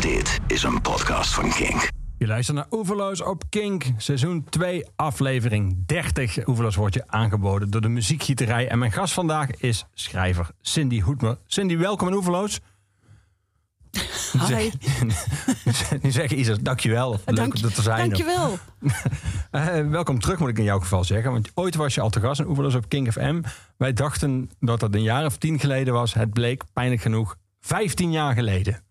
Dit is een podcast van Kink. Je luistert naar Oeverloos op Kink, seizoen 2, aflevering 30. Oeverloos wordt je aangeboden door de muziekgieterij. En mijn gast vandaag is schrijver Cindy Hoedmer. Cindy, welkom in Oeverloos. Hi. Nu zeg je iets als dankjewel. Leuk Dank, om er te zijn. dankjewel. Eh, welkom terug moet ik in jouw geval zeggen. Want ooit was je al te gast in Oeverloos op Kink FM. Wij dachten dat dat een jaar of tien geleden was. Het bleek pijnlijk genoeg 15 jaar geleden.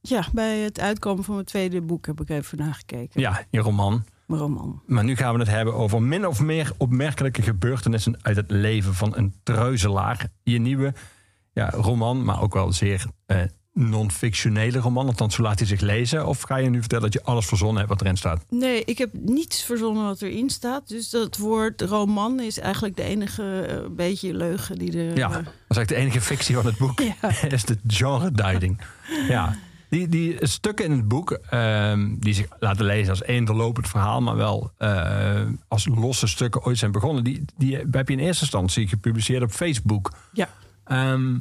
Ja, bij het uitkomen van mijn tweede boek heb ik even nagekeken. Ja, je roman. Mijn roman. Maar nu gaan we het hebben over min of meer opmerkelijke gebeurtenissen uit het leven van een treuzelaar. Je nieuwe ja, roman, maar ook wel zeer eh, non-fictionele roman. Althans, zo laat hij zich lezen. Of ga je nu vertellen dat je alles verzonnen hebt wat erin staat? Nee, ik heb niets verzonnen wat erin staat. Dus dat woord roman is eigenlijk de enige eh, beetje leugen die er... Ja, eh, dat is eigenlijk de enige fictie van het boek. Ja. is de genre-duiding. Ja. Die, die stukken in het boek, ehm, die zich laten lezen als één doorlopend verhaal, maar wel eh, als losse stukken ooit zijn begonnen, die, die heb je in eerste instantie gepubliceerd op Facebook. ja. Ehm,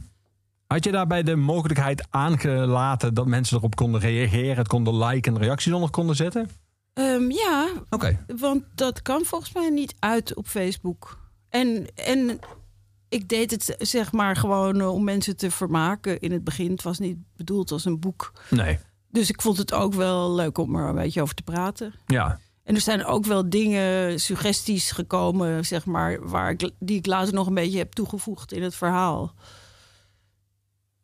had je daarbij de mogelijkheid aangelaten dat mensen erop konden reageren, het konden liken en reacties onder konden zetten? Ehm, ja, Oké. want dat kan volgens mij niet uit op Facebook. En, en ik deed het zeg maar gewoon eh, om mensen te vermaken in het begin. Het was niet bedoeld als een boek. Nee. Dus ik vond het ook wel leuk om er een beetje over te praten. Ja. En er zijn ook wel dingen, suggesties gekomen, zeg maar, waar ik, die ik later nog een beetje heb toegevoegd in het verhaal.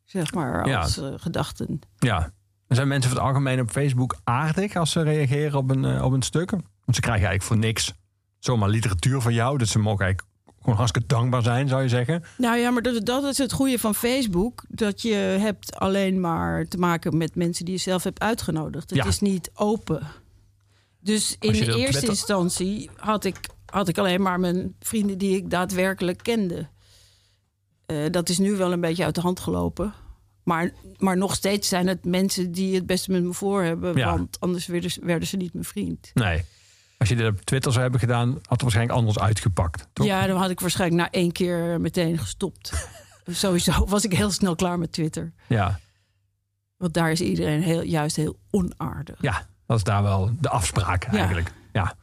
Zeg maar, als eh, gedachten. Ja. Er zijn mensen van het algemeen op Facebook aardig als ze reageren op een, eh, op een stuk. Want ze krijgen eigenlijk voor niks zomaar literatuur van jou. Dus ze mogen eigenlijk gewoon hartstikke dankbaar zijn, zou je zeggen. Nou ja, maar dat, dat is het goede van Facebook. Dat je hebt alleen maar te maken met mensen die je zelf hebt uitgenodigd. Het Ja. is niet open. Dus in de eerste Twitter- instantie had ik, had ik alleen maar mijn vrienden die ik daadwerkelijk kende. Eh, dat is nu wel een beetje uit de hand gelopen. Maar, maar nog steeds zijn het mensen die het beste met me voor hebben. Ja. Want anders werden ze, werden ze niet mijn vriend. Nee. Als je dit op Twitter zou hebben gedaan, had het waarschijnlijk anders uitgepakt. Toch? Ja, dan had ik waarschijnlijk na één keer meteen gestopt. Sowieso was ik heel snel klaar met Twitter. Ja. Want daar is iedereen heel, juist heel onaardig. Ja, dat is daar wel de afspraak eigenlijk. Ja.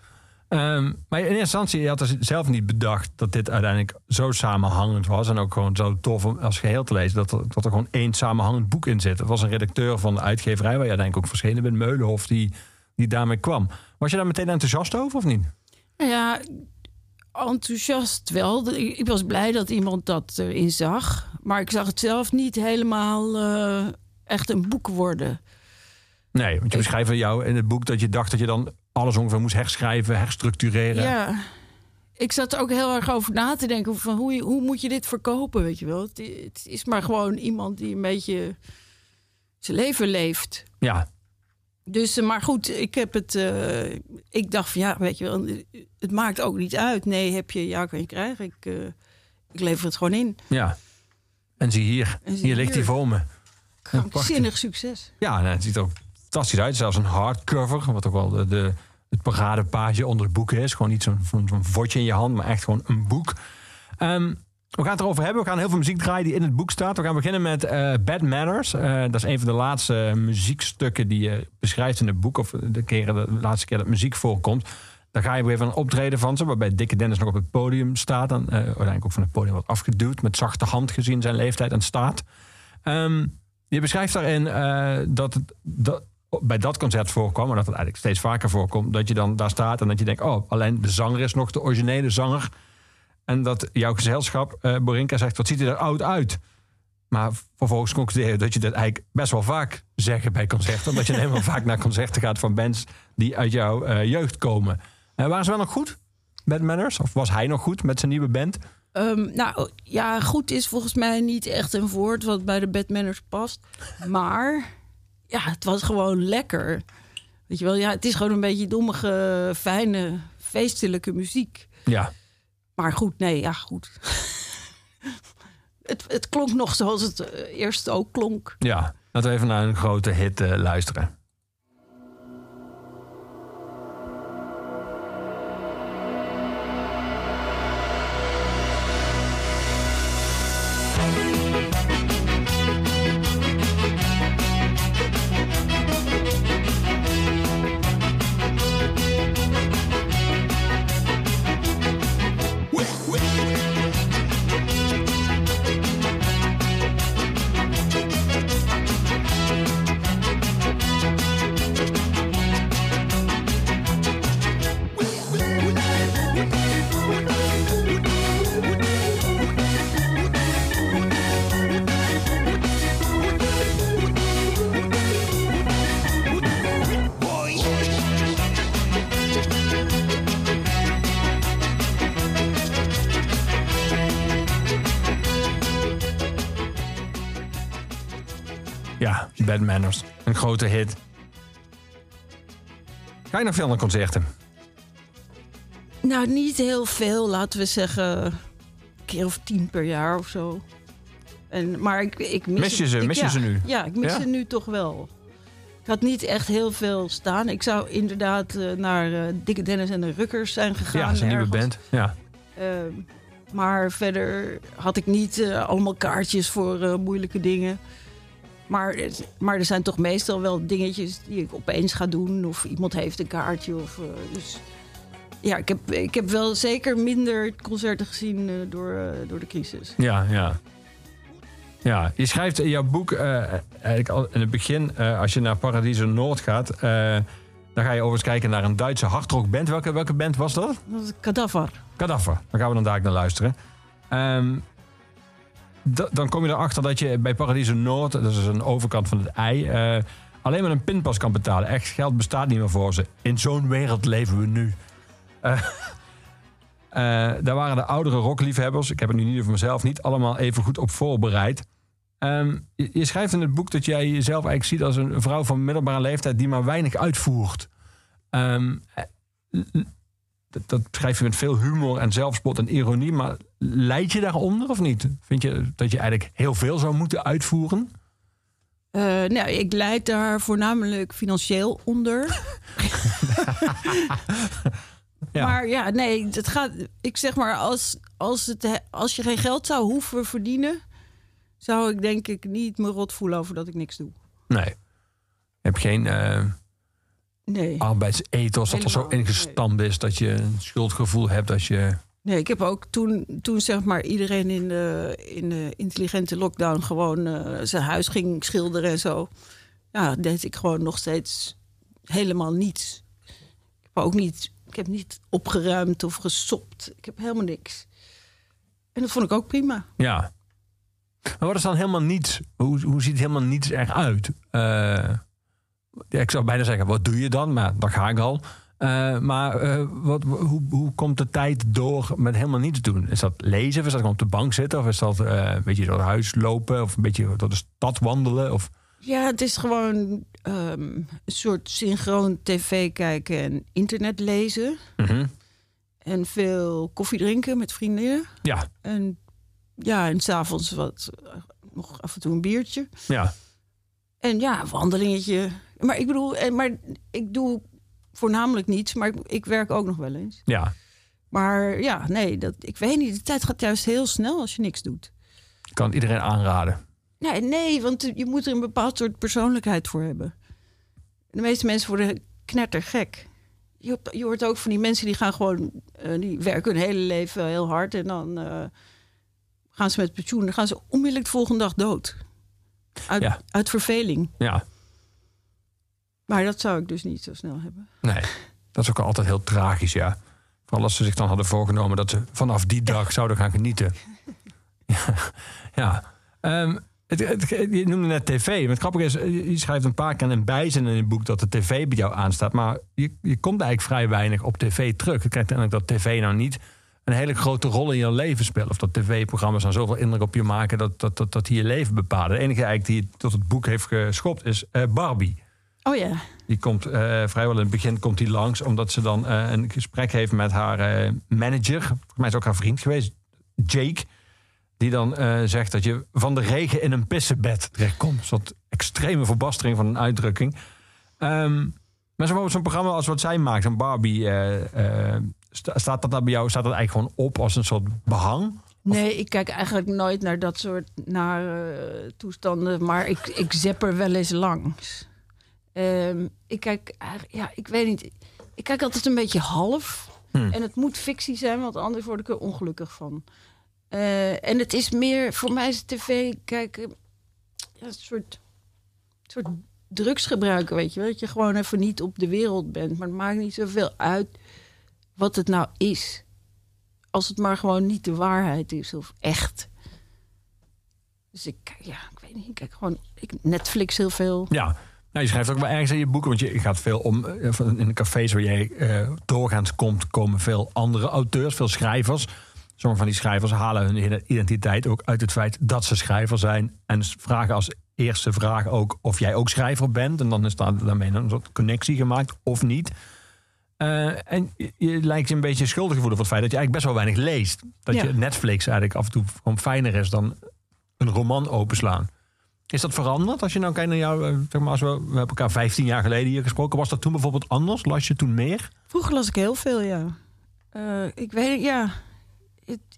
Ehm, maar in eerste instantie, je had dus zelf niet bedacht dat dit uiteindelijk zo samenhangend was. En ook gewoon zo tof om als geheel te lezen. Dat er, dat er gewoon één samenhangend boek in zit. Er was een redacteur van de uitgeverij, waar jij denk ik ook verschenen bent, Meulenhof, die, die daarmee kwam. Was je daar meteen enthousiast over of niet? Nou ja, enthousiast wel. Ik ik was blij dat iemand dat erin zag. Maar ik zag het zelf niet helemaal eh, echt een boek worden. Nee, want je beschrijft jou in het boek dat je dacht dat je dan alles ongeveer moest herschrijven, herstructureren. Ja. Ik zat er ook heel erg over na te denken van hoe, je- hoe moet je dit verkopen, weet je wel. Het, het is maar gewoon iemand die een beetje zijn leven leeft. ja. Dus, eh, maar goed, ik heb het. eh, ik dacht van ja, weet je wel, het maakt ook niet uit. Nee, heb je, ja, kan je krijgen. Ik, eh, ik lever het gewoon in. Ja. En zie hier, En zie hier ligt hij voor me. Krankzinnig succes. Ja, nou, het ziet er ook fantastisch uit. Zelfs een hardcover, wat ook wel de, de, het paradepage onder het boek is. Gewoon niet zo'n zo'n vodje in je hand, maar echt gewoon een boek. Ehm, we gaan het erover hebben. We gaan heel veel muziek draaien die in het boek staat. We gaan beginnen met eh, Bad Manners. Eh, dat is een van de laatste muziekstukken die je beschrijft in het boek. Of de, keren, de laatste keer dat muziek voorkomt. Daar ga je weer van een optreden van ze. Waarbij Dikke Dennis nog op het podium staat. Dan, eh, uiteindelijk ook van het podium wordt afgeduwd. Met zachte hand gezien zijn leeftijd en staat. Ehm, je beschrijft daarin dat, het, dat bij dat concert voorkwam, maar dat het eigenlijk steeds vaker voorkomt, dat je dan daar staat en dat je denkt, oh, alleen de zanger is nog de originele zanger. En dat jouw gezelschap, eh Borinka, zegt, wat ziet er oud uit? Maar vervolgens concludeer je dat je dat eigenlijk best wel vaak zeggen bij concerten. Omdat je helemaal vaak naar concerten gaat van bands die uit jouw eh, jeugd komen. Eh, waren ze wel nog goed, Bad Manners? Of was hij nog goed met zijn nieuwe band? Ehm, nou ja, goed is volgens mij niet echt een woord wat bij de Batmanners past. Maar ja, het was gewoon lekker. Weet je wel, ja, het is gewoon een beetje dommige, fijne, feestelijke muziek. Ja. Maar goed, nee, ja, goed. het, het klonk nog zoals het eh, eerst ook klonk. Ja, laten we even naar een grote hit eh, luisteren. Grote hit. Ga je nog veel naar concerten? Nou, niet heel veel, laten we zeggen. Een keer of tien per jaar of zo. En, maar ik, ik mis, Mis je het- ze? ik- Mis je ja, ze nu? Ja, ik mis Ja? ze nu toch wel. Ik had niet echt heel veel staan. Ik zou inderdaad eh, naar eh, Dikke Dennis en de Rukkers zijn gegaan. ja, dat is een nieuwe band. Ja. Ehm, maar verder had ik niet eh, allemaal kaartjes voor moeilijke dingen. Maar, maar er zijn toch meestal wel dingetjes die ik opeens ga doen. Of iemand heeft een kaartje. Of, eh, dus ja, ik heb, ik heb wel zeker minder concerten gezien eh, door, eh, door de crisis. Ja, ja. Ja, je schrijft in jouw boek eigenlijk al in het begin, als je naar Paradiso Noord gaat, dan ga je overigens kijken naar een Duitse hardrockband. Welke, welke band was dat? Dat is Cadaver. Kadaffer. Daar gaan we dan daar naar luisteren. Ehm, dan kom je erachter dat je bij Paradiso Noord, dat is een overkant van het ei, eh, alleen maar een pinpas kan betalen. Echt geld bestaat niet meer voor ze. In zo'n wereld leven we nu. Eh, daar waren de oudere rockliefhebbers, ik heb het nu niet over mezelf, niet allemaal even goed op voorbereid. Ehm, je, schrijft in het boek dat jij jezelf eigenlijk ziet als een vrouw van middelbare leeftijd die maar weinig uitvoert. Eh, dat, dat schrijf je met veel humor en zelfspot en ironie, maar leid je daaronder of niet? Vind je dat je eigenlijk heel veel zou moeten uitvoeren? Eh, nou, ik leid daar voornamelijk financieel onder. Ja. Maar ja, nee, het gaat. Ik zeg maar, als, als, het, he- als je geen geld zou hoeven verdienen, zou ik denk ik niet me rot voelen over dat ik niks doe. Nee. Je hebt geen eh Nee. arbeidsethos dat er zo ingestampt is dat je een schuldgevoel hebt als je... Nee, ik heb ook toen, toen zeg maar iedereen in de, in de intelligente lockdown gewoon eh, zijn huis ging schilderen en zo. Ja, deed ik gewoon nog steeds helemaal niets. Ik heb ook niet, ik heb niet opgeruimd of gesopt. Ik heb helemaal niks. En dat vond ik ook prima. Ja. Maar wat is dan helemaal niets? Hoe, hoe ziet helemaal niets eruit? Eh, ja, ik zou bijna zeggen, wat doe je dan? Maar daar ga ik al. Eh, maar eh, wat, hoe, hoe komt de tijd door met helemaal niets doen? Is dat lezen? Of is dat gewoon op de bank zitten? Of is dat eh, een beetje door het huis lopen? Of een beetje door de stad wandelen? Of... Ja, het is gewoon ehm, een soort synchroon tv kijken en internet lezen. Mhm. En veel koffie drinken met vriendinnen. Ja, En ja, en s'avonds wat, nog af en toe een biertje. ja. En ja, een wandelingetje. Maar ik bedoel, eh, maar ik doe voornamelijk niets, maar ik, ik werk ook nog wel eens. ja. Maar ja, nee, dat, ik weet niet. De tijd gaat juist heel snel als je niks doet. Ik kan iedereen aanraden. Nee, nee, want je moet er een bepaald soort persoonlijkheid voor hebben. De meeste mensen worden knettergek. Je, je hoort ook van die mensen die gaan gewoon... eh, die werken hun hele leven heel hard... en dan eh, gaan ze met pensioen. Dan gaan ze onmiddellijk de volgende dag dood. Uit, Ja. uit verveling. Ja, Maar dat zou ik dus niet zo snel hebben. nee. Dat is ook altijd heel tragisch, ja. Vooral als ze zich dan hadden voorgenomen dat ze vanaf die dag zouden gaan genieten. ja. ja. Ehm, het, het- je noemde net tv. Maar het grappige is, je schrijft een paar keer een bijzin in het boek dat de tv bij jou aanstaat. Maar je, je komt eigenlijk vrij weinig op tv terug. Het krijgt eigenlijk dat tv nou niet een hele grote rol in je leven speelt. Of dat tv-programma's dan zoveel indruk op je maken dat, dat, dat, dat die je leven bepalen. De enige eigenlijk die tot het boek heeft geschopt is eh, Barbie. Oh ja. Die komt eh, vrijwel in het begin komt die langs, omdat ze dan eh, een gesprek heeft met haar eh, manager. Volgens mij is ook haar vriend geweest, Jake. Die dan zegt dat je van de regen in een pissenbed terechtkomt. Een soort extreme verbastering van een uitdrukking. Ehm, maar zo- zo'n programma als wat zij maakt, een Barbie, sta- staat dat dan bij jou staat dat eigenlijk gewoon op als een soort behang? Nee, ik kijk eigenlijk nooit naar dat soort naar, toestanden. Maar ik, ik er wel eens langs. Ehm, ik kijk, ja, ik weet niet. Ik kijk altijd een beetje half. Hmm. En het moet fictie zijn, want anders word ik er ongelukkig van. Eh, en het is meer, voor mij is tv kijken ja, een soort, soort drugs gebruiken, weet je wel. Dat je gewoon even niet op de wereld bent. Maar het maakt niet zoveel uit wat het nou is. Als het maar gewoon niet de waarheid is of echt. Dus ik, kijk- ja, ik weet niet. Ik kijk gewoon ik Netflix heel veel. Ja. Nou, je schrijft ook wel ergens in je boeken, want je gaat veel om. eh, In de cafés waar jij eh, doorgaans komt, komen veel andere auteurs, veel schrijvers. Sommige van die schrijvers halen hun identiteit ook uit het feit dat ze schrijver zijn. En vragen als eerste vraag ook of jij ook schrijver bent. En dan is daar daarmee een soort connectie gemaakt of niet. Eh, en je, je lijkt je een beetje schuldig te voelen voor het feit dat je eigenlijk best wel weinig leest. Dat Ja. je Netflix eigenlijk af en toe gewoon fijner is dan een roman openslaan. Is dat veranderd? Als je nou kijkt naar jou, eh, zeg maar, als we, hebben elkaar 15 jaar geleden hier gesproken. Was dat toen bijvoorbeeld anders? Las je toen meer? Vroeger las ik heel veel, ja. Eh, ik weet, ja.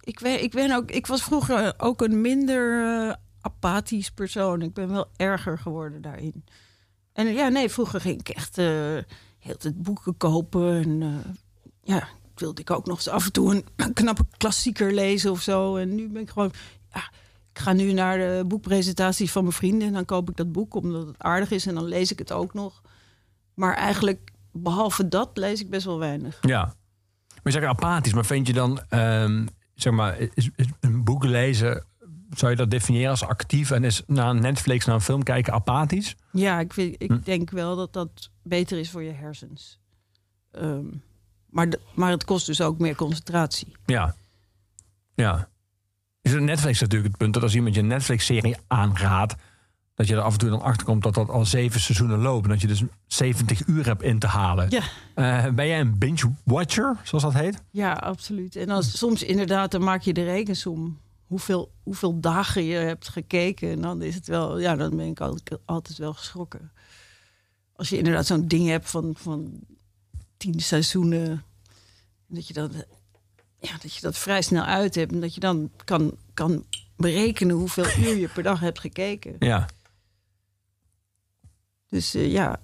Ik, weet, ik, ben ook, ik was vroeger ook een minder eh, apathisch persoon. Ik ben wel erger geworden daarin. En ja, nee, vroeger ging ik echt eh heel tijd boeken kopen. En eh, ja, wilde ik ook nog eens af en toe een, een knappe klassieker lezen of zo. En nu ben ik gewoon, ja, ik ga nu naar de boekpresentaties van mijn vrienden. En dan koop ik dat boek omdat het aardig is. En dan lees ik het ook nog. Maar eigenlijk, behalve dat, lees ik best wel weinig. Ja. Maar je zegt apathisch, maar vind je dan, ehm, zeg maar, is, is een boek lezen, zou je dat definiëren als actief en is naar een Netflix, naar een film kijken apathisch? Ja, ik, vind, ik Hm. denk wel dat dat beter is voor je hersens. Ehm, maar, de- maar het kost dus ook meer concentratie. Ja. Ja. Is het Netflix natuurlijk het punt dat als iemand je een Netflix-serie aanraadt, dat je er af en toe dan achter komt dat dat al zeven seizoenen loopt. En dat je dus 70 uur hebt in te halen. Ja. Eh, ben jij een binge-watcher, zoals dat heet? Ja, absoluut. En als, soms inderdaad, dan maak je de rekensom. Hoeveel, hoeveel dagen je hebt gekeken. En dan is het wel, ja, dan ben ik altijd, altijd wel geschrokken. Als je inderdaad zo'n ding hebt van, van tien seizoenen. Dat je, dat, ja, dat je dat vrij snel uit hebt. En dat je dan kan, kan berekenen hoeveel uur je per dag hebt gekeken. Ja. Dus eh, ja,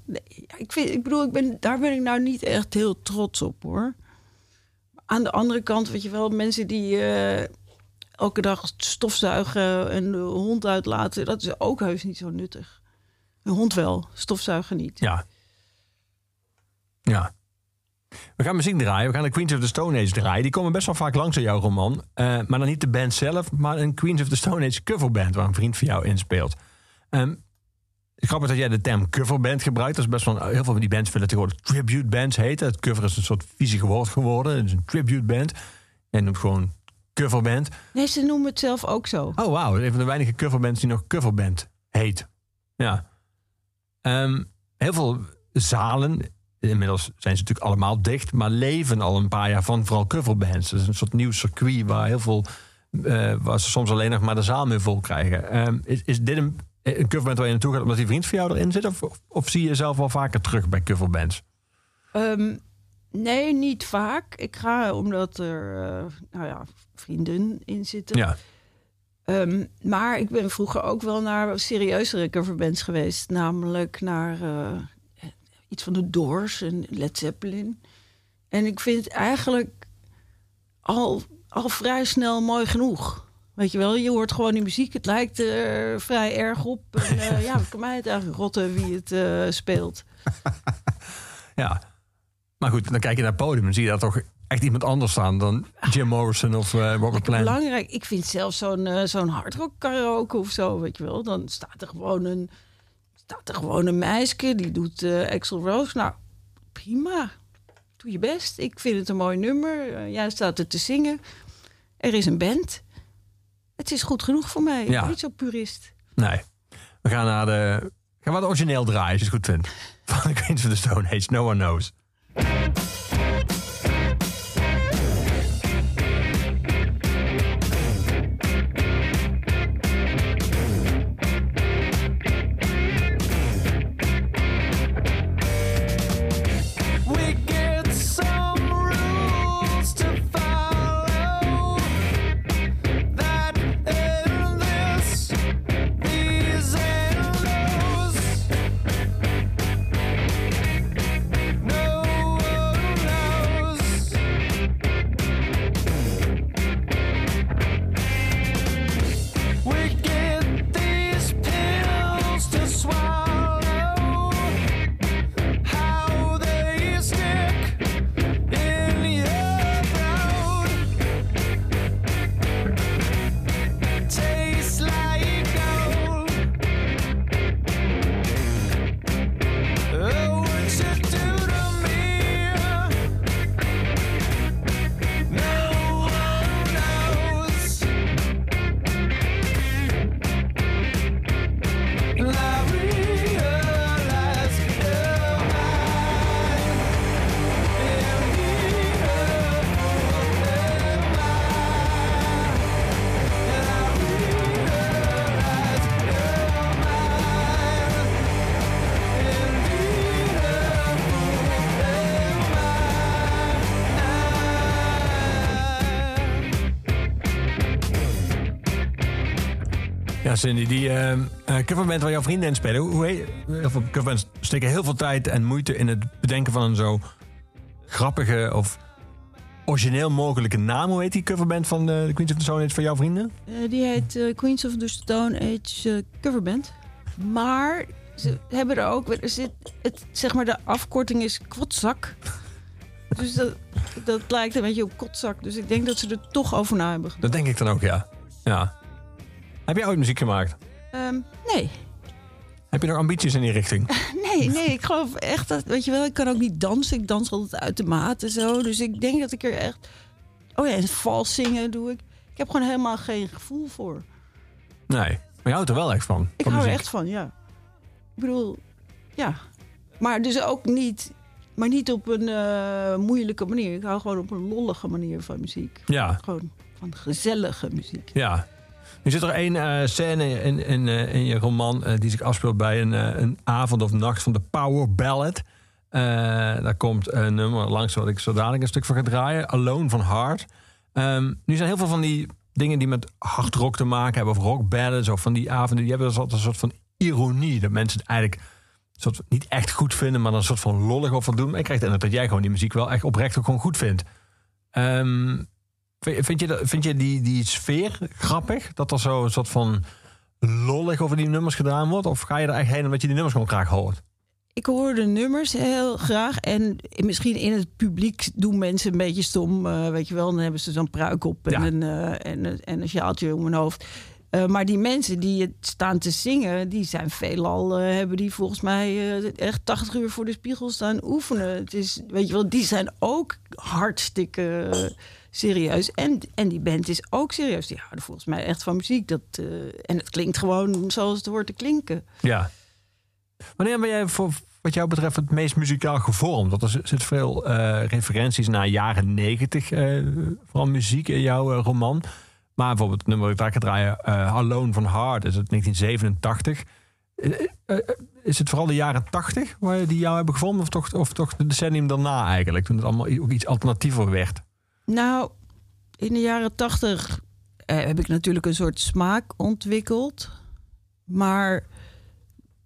ik, vind, ik bedoel, ik ben, daar ben ik nou niet echt heel trots op hoor. Aan de andere kant, weet je wel, mensen die eh, elke dag stofzuigen en de hond uitlaten, dat is ook heus niet zo nuttig. Een hond wel, stofzuigen niet. Ja. Ja. We gaan muziek draaien. We gaan de Queens of the Stone Age draaien. Die komen best wel vaak langs in jouw roman. Eh, maar dan niet de band zelf, maar een Queens of the Stone Age coverband... waar een vriend van jou inspeelt. Ehm grappig dat jij de term coverband gebruikt. Dat is best wel... Heel veel van die bands willen tegenwoordig tribute bands heten. Het cover is een soort vieze woord geworden. Het is een tribute band. En noemt gewoon coverband. Nee, ze noemen het zelf ook zo. Oh, wauw. Een van de weinige coverbands die nog coverband heet. Ja. Ehm, heel veel zalen, inmiddels zijn ze natuurlijk allemaal dicht, maar leven al een paar jaar van vooral coverbands. Het is een soort nieuw circuit waar heel veel, eh, waar ze soms alleen nog maar de zaal mee vol krijgen. Ehm, is, is dit een, een coverband waar je naartoe gaat omdat die vriend van jou erin zit? Of, of, of zie je jezelf wel vaker terug bij coverbands? Ehm, nee, niet vaak. Ik ga omdat er eh, nou ja, vrienden in zitten. Ja. Ehm, maar ik ben vroeger ook wel naar serieuzere coverbands geweest. Namelijk naar eh, iets van de Doors en Led Zeppelin. En ik vind het eigenlijk al, al vrij snel mooi genoeg. Weet je wel, je hoort gewoon die muziek. Het lijkt er vrij erg op. En, eh, ja, kan mij het eigenlijk rotten wie het eh, speelt. ja. Maar goed, dan kijk je naar het podium en zie je daar toch echt iemand anders staan dan Jim Morrison of eh, Robert Plant. belangrijk. Ik vind zelfs zo'n zo'n hardrock karaoke of zo, weet je wel. Dan staat er gewoon een, staat er gewoon een meisje die doet eh Axel Rose. Nou, prima. Doe je best. Ik vind het een mooi nummer. Eh, jij staat er te zingen. Er is een band. Het is goed genoeg voor mij. Ik Ja. ben niet zo purist. Nee. We gaan naar de. Gaan we het origineel draaien, als je het goed vindt. Van de Queens of the Stone Age, No One Knows. Cindy, die eh, eh, coverband waar jouw vrienden in spelen, hoe heet, heel veel coverbands steken heel veel tijd en moeite in het bedenken van een zo grappige of origineel mogelijke naam. Hoe heet die coverband van de, de Queens of the Stone Age van jouw vrienden? Eh, die heet eh, Queens of the Stone Age eh, coverband. Maar ze hebben er ook... Er zit, het, zeg maar, de afkorting is Kwotzak. dus dat, dat lijkt een beetje op kotzak. Dus ik denk dat ze er toch over na hebben gedacht. Dat denk ik dan ook, ja. ja. Heb jij ooit muziek gemaakt? Ehm, nee. Heb je nog ambities in die richting? Nee, nee, ik geloof echt dat, weet je wel, ik kan ook niet dansen. Ik dans altijd uit de maat en zo. Dus ik denk dat ik er echt. Oh ja, en vals zingen doe ik. Ik heb gewoon helemaal geen gevoel voor. Nee. Maar je houdt er wel echt van. Ik hou er echt van, ja. Ik bedoel, ja. Maar dus ook niet, maar niet op een eh, moeilijke manier. Ik hou gewoon op een lollige manier van muziek. Ja, Gewoon van gezellige muziek. ja. Er zit er één eh, scène in, in, eh, in je roman eh, die zich afspeelt bij een, een avond of nacht van de Power Ballad. Daar komt een nummer langs wat ik zo dadelijk een stuk van ga draaien. Alone van Heart. Ehm, nu zijn heel veel van die dingen die met hard rock te maken hebben. Of rock ballads. Of van die avonden. Die hebben dus altijd een soort van ironie. Dat mensen het eigenlijk soort niet echt goed vinden. Maar dan een soort van lollig over doen. Ik krijg indruk dat jij gewoon die muziek wel echt oprecht ook gewoon goed vindt. Ehm, vind, je, vind je die, die sfeer grappig? Dat er zo een soort van lollig over die nummers gedaan wordt? Of ga je er echt heen omdat je die nummers gewoon graag hoort? Ik hoor de nummers heel graag. En misschien in het publiek doen mensen een beetje stom. eh, weet je wel, dan hebben ze zo'n pruik op en, Ja. een, eh, en, en een sjaaltje om hun hoofd. Eh, maar die mensen die het staan te zingen, die zijn veelal, hebben die volgens mij echt 80 uur voor de spiegel staan oefenen. Het is, weet je wel, die zijn ook hartstikke serieus. En, en die band is ook serieus. Die houden volgens mij echt van muziek. Dat, eh, en het klinkt gewoon zoals het hoort te klinken. Ja. Wanneer ben jij voor wat jou betreft het meest muzikaal gevormd? Want er zit- zit veel eh, referenties naar jaren negentig eh van muziek in jouw roman. Maar bijvoorbeeld het nummer dat ik ga draaien, Alone van Heart, is het 1987. Eh, eh, eh, is het vooral de jaren 80 waar die jou hebben gevormd? Of toch, of toch de decennium daarna eigenlijk? Toen het allemaal ook iets alternatiever werd. Nou, in de jaren tachtig eh, heb ik natuurlijk een soort smaak ontwikkeld. Maar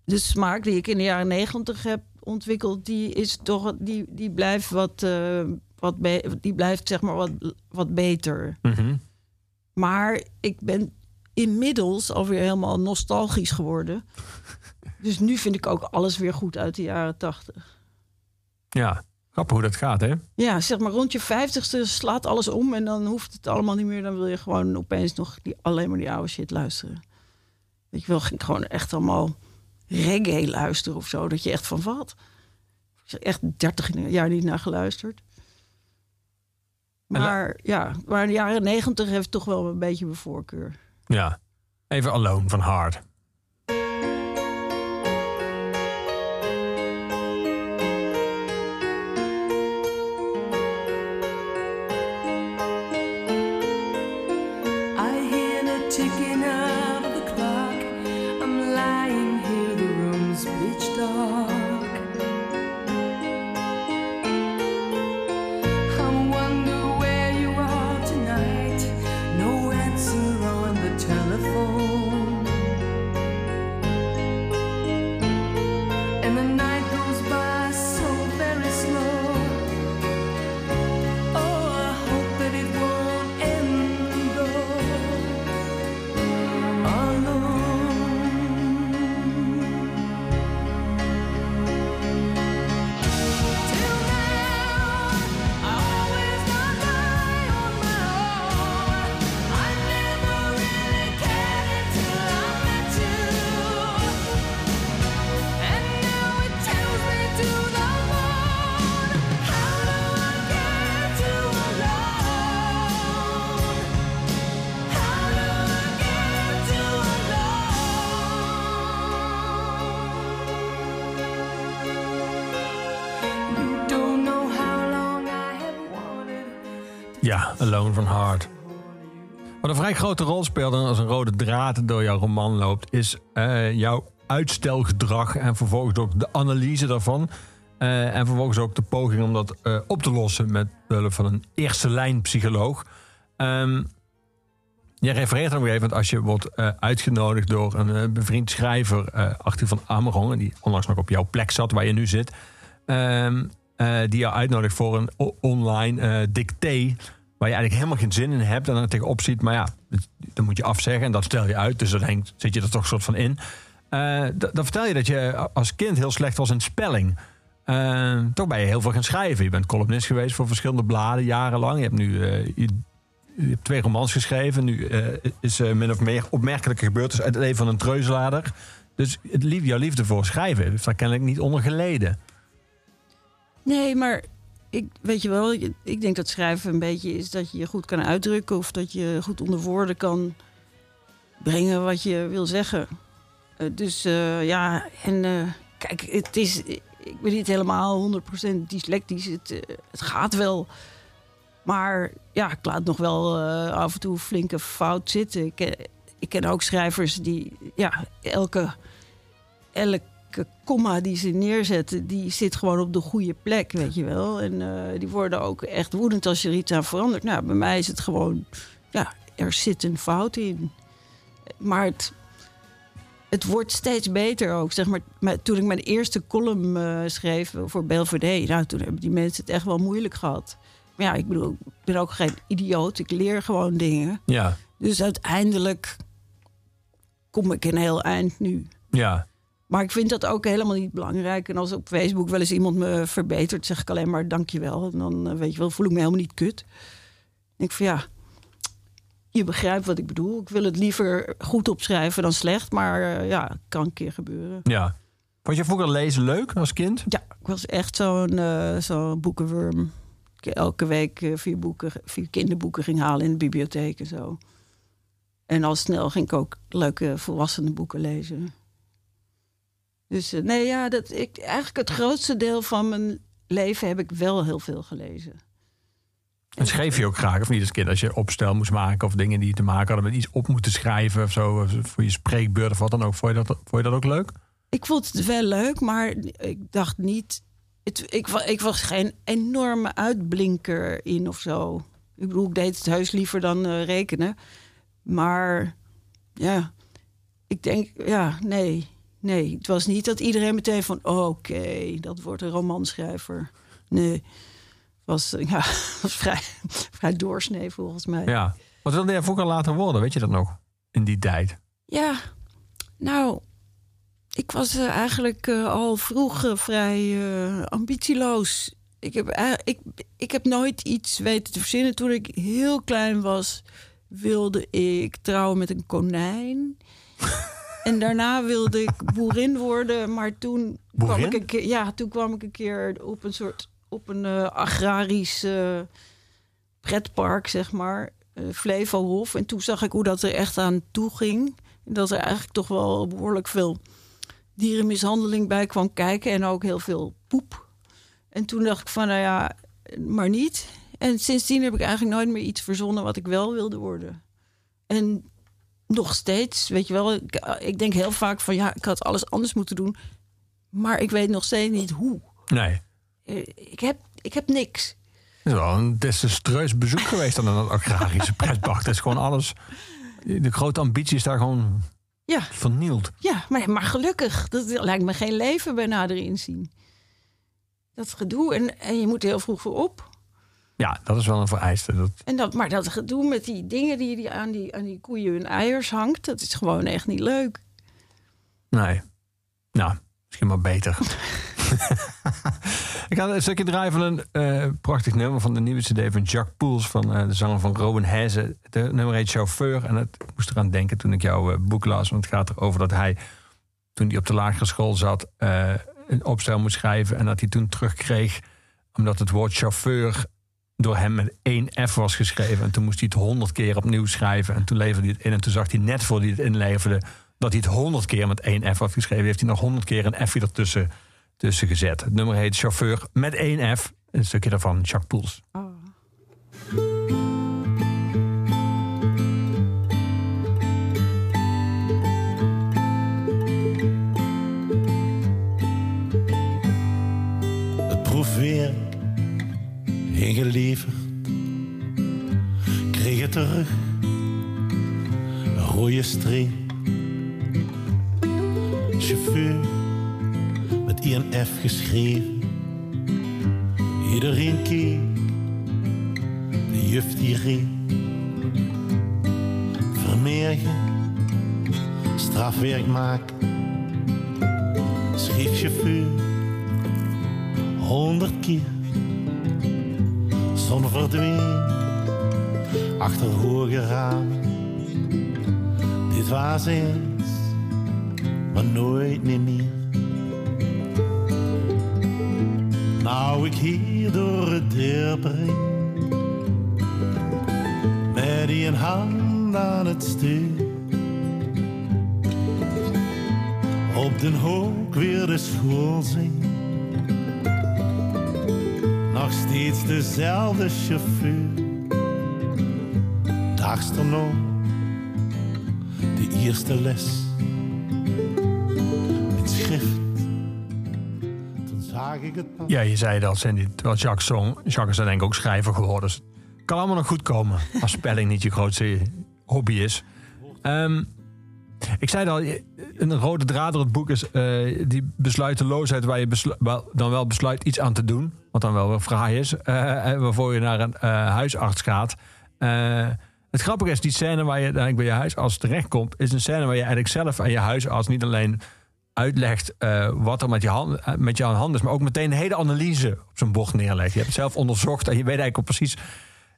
de smaak die ik in de jaren negentig heb ontwikkeld, die is toch, die, die blijft wat, eh, wat die blijft zeg maar wat, wat beter. Mhm. Maar ik ben inmiddels alweer helemaal nostalgisch geworden. Dus nu vind ik ook alles weer goed uit de jaren tachtig. Ja, grappig hoe dat gaat, hè? Ja, zeg maar rond je vijftigste slaat alles om en dan hoeft het allemaal niet meer. Dan wil je gewoon opeens nog die, alleen maar die oude shit luisteren. Weet je wel, ging ik gewoon echt allemaal reggae luisteren of zo. Dat je echt van wat? Ik echt dertig jaar niet naar geluisterd. Maar ja, maar de jaren negentig heeft toch wel een beetje mijn voorkeur. Ja. Even Alone van Heart. Grote rol speelt en als een rode draad door jouw roman loopt, is eh, jouw uitstelgedrag en vervolgens ook de analyse daarvan. Eh, en vervolgens ook de poging om dat eh, op te lossen met behulp van een eerste lijn psycholoog. Ehm, Jij refereert een gegeven moment als je wordt uitgenodigd door een bevriend schrijver, Arthur van Amerongen, die onlangs nog op jouw plek zat waar je nu zit, ehm, eh, die jou uitnodigt voor een online dicté, waar je eigenlijk helemaal geen zin in hebt en dan tegenop ziet, maar ja, dan moet je afzeggen en dat stel je uit, dus dan denk, zit je er toch soort van in. Eh, dan vertel je dat je als kind heel slecht was in spelling. Eh, toch ben je heel veel gaan schrijven. Je bent columnist geweest voor verschillende bladen jarenlang. Je hebt nu eh, je, hebt twee romans geschreven. Nu is min of meer opmerkelijke gebeurtenis uit het leven van een treuzelader. Dus het lief, jouw liefde voor schrijven heeft daar kennelijk niet onder geleden. Nee, maar ik, weet je wel, ik, denk dat schrijven een beetje is dat je je goed kan uitdrukken of dat je goed onder woorden kan brengen wat je wil zeggen. Eh, dus eh, ja, en eh, kijk, het is, ik ben niet helemaal 100% dyslectisch. Het, het gaat wel. Maar ja, ik laat nog wel af en toe flinke fout zitten. Ik, ik ken ook schrijvers die, ja, elke, elke komma die ze neerzetten, die zit gewoon op de goede plek, weet je wel. En eh, die worden ook echt woedend als je er iets aan verandert. Nou, bij mij is het gewoon, ja, er zit een fout in. Maar het, het wordt steeds beter ook. Zeg maar, maar toen ik mijn eerste column eh, schreef voor Belvedere, nou, toen hebben die mensen het echt wel moeilijk gehad. Maar ja, ik bedoel, ik ben ook geen idioot. Ik leer gewoon dingen. Ja, Dus uiteindelijk kom ik een heel eind nu. ja, Maar ik vind dat ook helemaal niet belangrijk. En als op Facebook wel eens iemand me verbetert, zeg ik alleen maar dankjewel. En dan eh, weet je wel, voel ik me helemaal niet kut. Ik van ja, je begrijpt wat ik bedoel. Ik wil het liever goed opschrijven dan slecht. Maar eh, ja, kan een keer gebeuren. ja. Vond je vroeger lezen leuk als kind? Ja, ik was echt zo'n eh, zo'n boekenworm. Ik elke week vier, boeken, vier kinderboeken ging halen in de bibliotheek en zo. En al snel ging ik ook leuke volwassenen boeken lezen. Dus eh, nee, ja, dat, ik, eigenlijk het grootste deel van mijn leven heb ik wel heel veel gelezen. En schreef je ook graag, of niet als kind? Als je opstel moest maken of dingen die te maken hadden met iets op moeten schrijven of zo. Voor je spreekbeurt of wat dan ook. Vond je dat, vond je dat ook leuk? Ik vond het wel leuk, maar ik dacht niet. Het, ik, ik was geen enorme uitblinker in of zo. Ik bedoel, ik deed het heus liever dan eh, rekenen. Maar ja, ik denk, ja, nee. Nee, het was niet dat iedereen meteen van... oké, dat wordt een romanschrijver. Nee, het was, ja, was vrij, vrij doorsnee volgens mij. Ja. Wat wilde jij vroeger later worden? Weet je dat nog? In die tijd. Ja, nou, ik was eh, eigenlijk eh, al vroeg eh, vrij ambitieloos. Ik heb, ik, ik heb nooit iets weten te verzinnen. Toen ik heel klein was, wilde ik trouwen met een konijn. en daarna wilde ik boerin worden, maar toen kwam ik een keer, ja, toen kwam ik een keer op een soort op een eh, agrarisch pretpark, zeg maar, eh, Flevohof. En toen zag ik hoe dat er echt aan toe ging. Dat er eigenlijk toch wel behoorlijk veel dierenmishandeling bij kwam kijken. En ook heel veel poep. En toen dacht ik van, nou ja, maar niet. En sindsdien heb ik eigenlijk nooit meer iets verzonnen wat ik wel wilde worden. En nog steeds, weet je wel, ik, ik denk heel vaak van, ja, ik had alles anders moeten doen. Maar ik weet nog steeds niet hoe. Nee. Eh, Ik heb, ik heb niks. Het is wel een desastreus bezoek geweest aan een agrarische pretpark. Dat is gewoon alles. De grote ambitie is daar gewoon Ja, vernield. ja maar, maar gelukkig. Dat lijkt me geen leven bij nader inzien. Dat gedoe. En, en je moet heel vroeg voor op. Ja, dat is wel een vereiste. Dat, En dat, maar dat gedoe met die dingen die, die, aan die aan die koeien hun eiers hangt... dat is gewoon echt niet leuk. nee. Nou, misschien maar beter. Ik ga een stukje draaien van een eh, prachtig nummer van de nieuwe CD van Jacques Poels, van eh, de zanger van Robin Heze. De nummer heet Chauffeur. En het, ik moest eraan denken toen ik jouw eh, boek las. Want het gaat erover dat hij, toen hij op de lagere school zat, een opstel moest schrijven. En dat hij toen terugkreeg, omdat het woord chauffeur door hem met één F was geschreven. En toen moest hij het honderd keer opnieuw schrijven. En toen leverde hij het in. En toen zag hij net voor hij het inleverde dat hij het honderd keer met één F had geschreven. Heeft hij nog honderd keer een F'je ertussen tussen gezet. Het nummer heet Chauffeur met één F. Een stukje daarvan, Jacques Poels. Het ingeleverd, kreeg het terug rode streep. Chauffeur met INF geschreven. Iedereen keek, de juf die reed. Vermeergen, strafwerk maken. Schreef chauffeur, honderd keer. Zon verdween, achter hoge ramen. Dit was eens, maar nooit meer meer. Nou ik hier door het deur breng, met die een hand aan het stuur. Op den hoek weer de school zingt, nog steeds dezelfde chauffeur. Dagster nog, de eerste les, met schrift. Toen zag ik het pas. Ja, je zei dat, Sandy. Terwijl Jacques zong. Jacques is dan denk ik ook schrijver geworden. Dus het kan allemaal nog goed komen. Als spelling niet je grootste hobby is. Ehm, ik zei al, een rode draad door het boek is eh, die besluiteloosheid... waar je wel, dan wel besluit iets aan te doen. Wat dan wel weer fraai is. eh, en waarvoor je naar een eh, huisarts gaat. Eh, het grappige is, die scène waar je uiteindelijk bij je huisarts terechtkomt... is een scène waar je eigenlijk zelf aan je huisarts niet alleen uitlegt eh, wat er met je, hand, eh, met je aan hand is, maar ook meteen een hele analyse op zijn bocht neerlegt. Je hebt het zelf onderzocht en je weet eigenlijk al precies.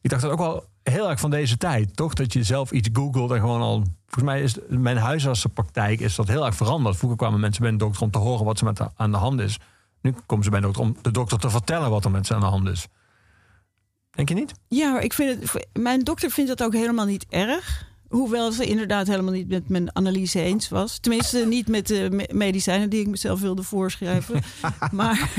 Ik dacht dat ook wel heel erg van deze tijd, toch? Dat je zelf iets googelt en gewoon al. Volgens mij is mijn huisartsenpraktijk is dat heel erg veranderd. Vroeger kwamen mensen bij een dokter om te horen wat ze met aan de hand is. Nu komen ze bij een dokter om de dokter te vertellen wat er met ze aan de hand is. Denk je niet? Ja, ik vind het, mijn dokter vindt dat ook helemaal niet erg. Hoewel ze inderdaad helemaal niet met mijn analyse eens was. Tenminste, niet met de me- medicijnen die ik mezelf wilde voorschrijven. maar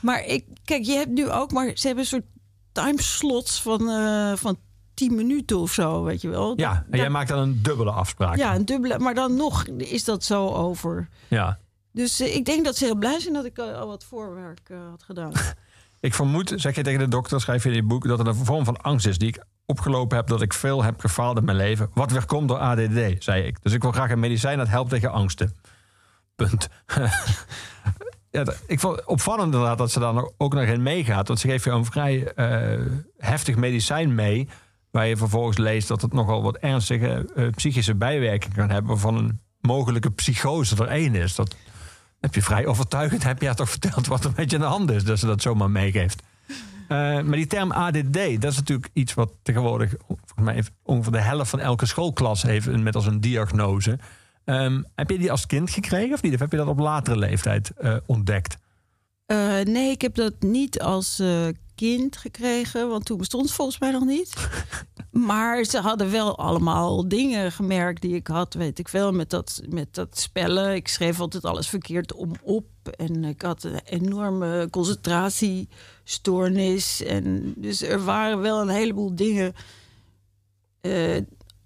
maar ik, kijk, je hebt nu ook, maar ze hebben een soort timeslots van, eh van 10 minuten of zo, weet je wel. Ja, en jij maakt dan een dubbele afspraak. ja, een dubbele, maar dan nog is dat zo over. ja. Dus eh, ik denk dat ze heel blij zijn dat ik eh, al wat voorwerk had gedaan. Ik vermoed, zeg je tegen de dokter, schrijf je in je boek, dat er een vorm van angst is die ik opgelopen heb dat ik veel heb gefaald in mijn leven. Wat weer komt door ADD, zei ik. Dus ik wil graag een medicijn dat helpt tegen angsten. Punt. ja, ik vond het opvallend inderdaad dat ze daar ook nog in meegaat. Want ze geeft je een vrij eh, heftig medicijn mee. Waar je vervolgens leest dat het nogal wat ernstige eh, psychische bijwerkingen kan hebben. Van een mogelijke psychose er één is. Dat heb je vrij overtuigend. Heb je haar toch verteld wat er met je aan de hand is. Dat ze dat zomaar meegeeft. Eh, maar die term ADD, dat is natuurlijk iets wat tegenwoordig volgens mij ongeveer de helft van elke schoolklas heeft met als een diagnose. Ehm, heb je die als kind gekregen of niet? Of heb je dat op latere leeftijd eh, ontdekt? Eh, nee, ik heb dat niet als eh, kind gekregen, want toen bestond het volgens mij nog niet. maar ze hadden wel allemaal dingen gemerkt die ik had, weet ik veel, met dat, met dat spellen. Ik schreef altijd alles verkeerd om op en ik had een enorme concentratiestoornis. En dus er waren wel een heleboel dingen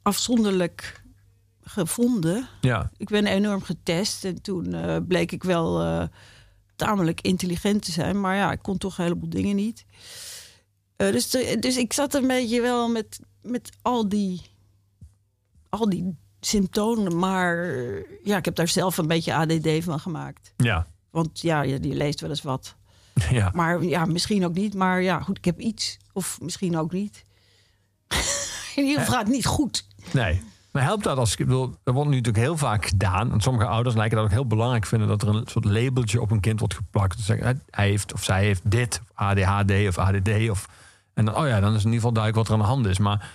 afzonderlijk gevonden Ja, ik ben enorm getest en toen eh, bleek ik wel eh, tamelijk intelligent te zijn. Maar ja, ik kon toch een heleboel dingen niet. Eh, dus, dus ik zat een beetje wel met, met al, die, al die symptomen. Maar ja, ik heb daar zelf een beetje ADD van gemaakt. ja, Want ja, je, leest wel eens wat. ja. Maar ja, misschien ook niet. Maar ja, goed, ik heb iets. Of misschien ook niet. In ieder geval gaat het niet goed. Nee. Maar helpt dat als ik bedoel, er wordt nu natuurlijk heel vaak gedaan. En sommige ouders lijken dat ook heel belangrijk vinden dat er een soort labeltje op een kind wordt geplakt. Dus zeggen, hij heeft of zij heeft dit, of ADHD of ADD. Of, en dan, oh ja, dan is in ieder geval duidelijk wat er aan de hand is. Maar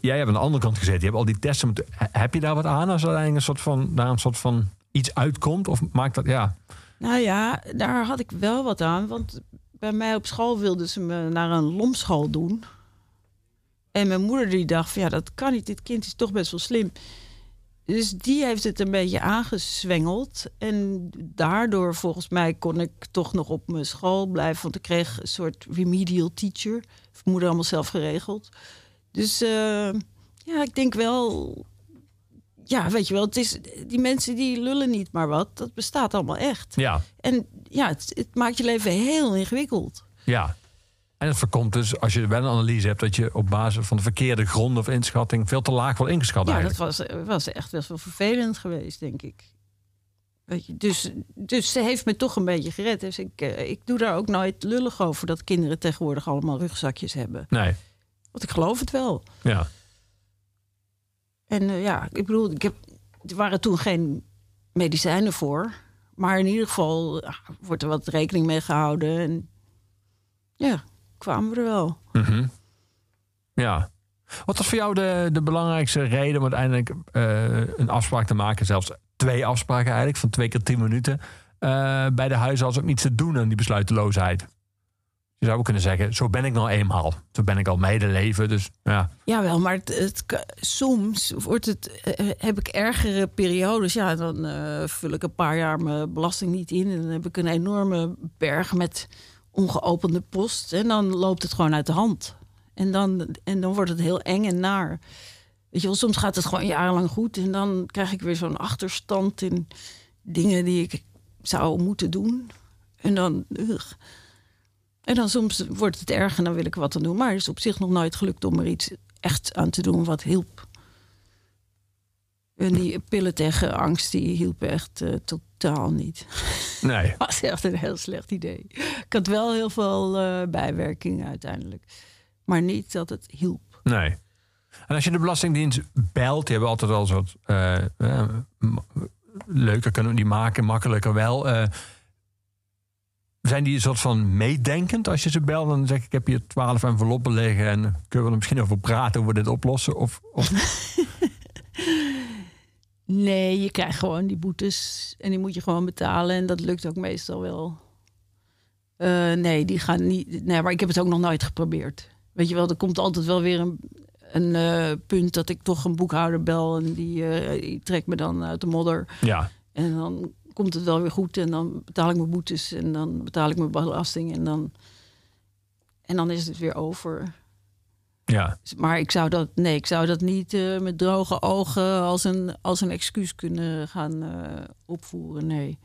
jij hebt aan de andere kant gezeten. Je hebt al die testen. moeten- he- Heb je daar wat aan als er een soort van, daar een soort van iets uitkomt? Of maakt dat, ja. Nou ja, daar had ik wel wat aan. Want bij mij op school wilden ze me naar een lomschool doen. En mijn moeder die dacht van ja, dat kan niet. Dit kind is toch best wel slim. Dus die heeft het een beetje aangezwengeld. En daardoor volgens mij kon ik toch nog op mijn school blijven. Want ik kreeg een soort remedial teacher. Mijn moeder allemaal zelf geregeld. Dus eh, ja, ik denk wel... Ja, weet je wel, het is, die mensen die lullen niet maar wat. Dat bestaat allemaal echt. Ja, En ja, het, het maakt je leven heel ingewikkeld. ja. En het voorkomt dus, als je wel een analyse hebt, dat je op basis van de verkeerde gronden of inschatting veel te laag wordt ingeschat. Ja, dat eigenlijk. was, was echt best wel vervelend geweest, denk ik. Weet je, dus, dus ze heeft me toch een beetje gered. Dus ik, eh, ik doe daar ook nooit lullig over dat kinderen tegenwoordig allemaal rugzakjes hebben. Nee, Want ik geloof het wel. ja. En eh, ja, ik bedoel, ik heb, er waren toen geen medicijnen voor. Maar in ieder geval ja, wordt er wat rekening mee gehouden. En ja, kwamen we er wel. Mhm. Ja. Wat was voor jou de, de belangrijkste reden om uiteindelijk eh, een afspraak te maken? Zelfs twee afspraken eigenlijk, van twee keer tien minuten. eh, bij de huisarts ook niets te doen aan die besluiteloosheid. Je zou ook kunnen zeggen, zo ben ik nou eenmaal. Zo ben ik al mijn hele leven. Dus ja, Jawel, maar het, het, soms wordt het, eh, heb ik ergere periodes. Ja, dan vul ik een paar jaar mijn belasting niet in. En dan heb ik een enorme berg met ongeopende post. En dan loopt het gewoon uit de hand. En dan, en dan wordt het heel eng en naar. Weet je wel, soms gaat het gewoon jarenlang goed. En dan krijg ik weer zo'n achterstand in dingen die ik zou moeten doen. En dan... En dan soms wordt het erg en dan wil ik wat aan doen. Maar het is op zich nog nooit gelukt om er iets echt aan te doen wat hielp. En die pillen tegen angst, die hielpen echt eh, totaal niet. nee. Dat was echt een heel slecht idee. Ik had wel heel veel eh, bijwerkingen uiteindelijk. Maar niet dat het hielp. Nee. En als je de Belastingdienst belt, die hebben altijd soort. eh, eh, m- leuker kunnen we die maken, makkelijker wel. eh, zijn die een soort van meedenkend als je ze belt? Dan zeg ik: Ik heb hier twaalf enveloppen liggen en kunnen we er misschien over praten hoe we dit oplossen? Of, of Nee, je krijgt gewoon die boetes en die moet je gewoon betalen. En dat lukt ook meestal wel. Eh, nee, die gaan niet. Nee, maar ik heb het ook nog nooit geprobeerd. Weet je wel, er komt altijd wel weer een, een eh, punt dat ik toch een boekhouder bel. En die, eh, die trekt me dan uit de modder. ja, En dan komt het wel weer goed. En dan betaal ik mijn boetes. En dan betaal ik mijn belasting. En dan, en dan is het weer over. Ja, Maar ik zou dat, nee, ik zou dat niet eh, met droge ogen als een, als een excuus kunnen gaan eh, opvoeren. Nee.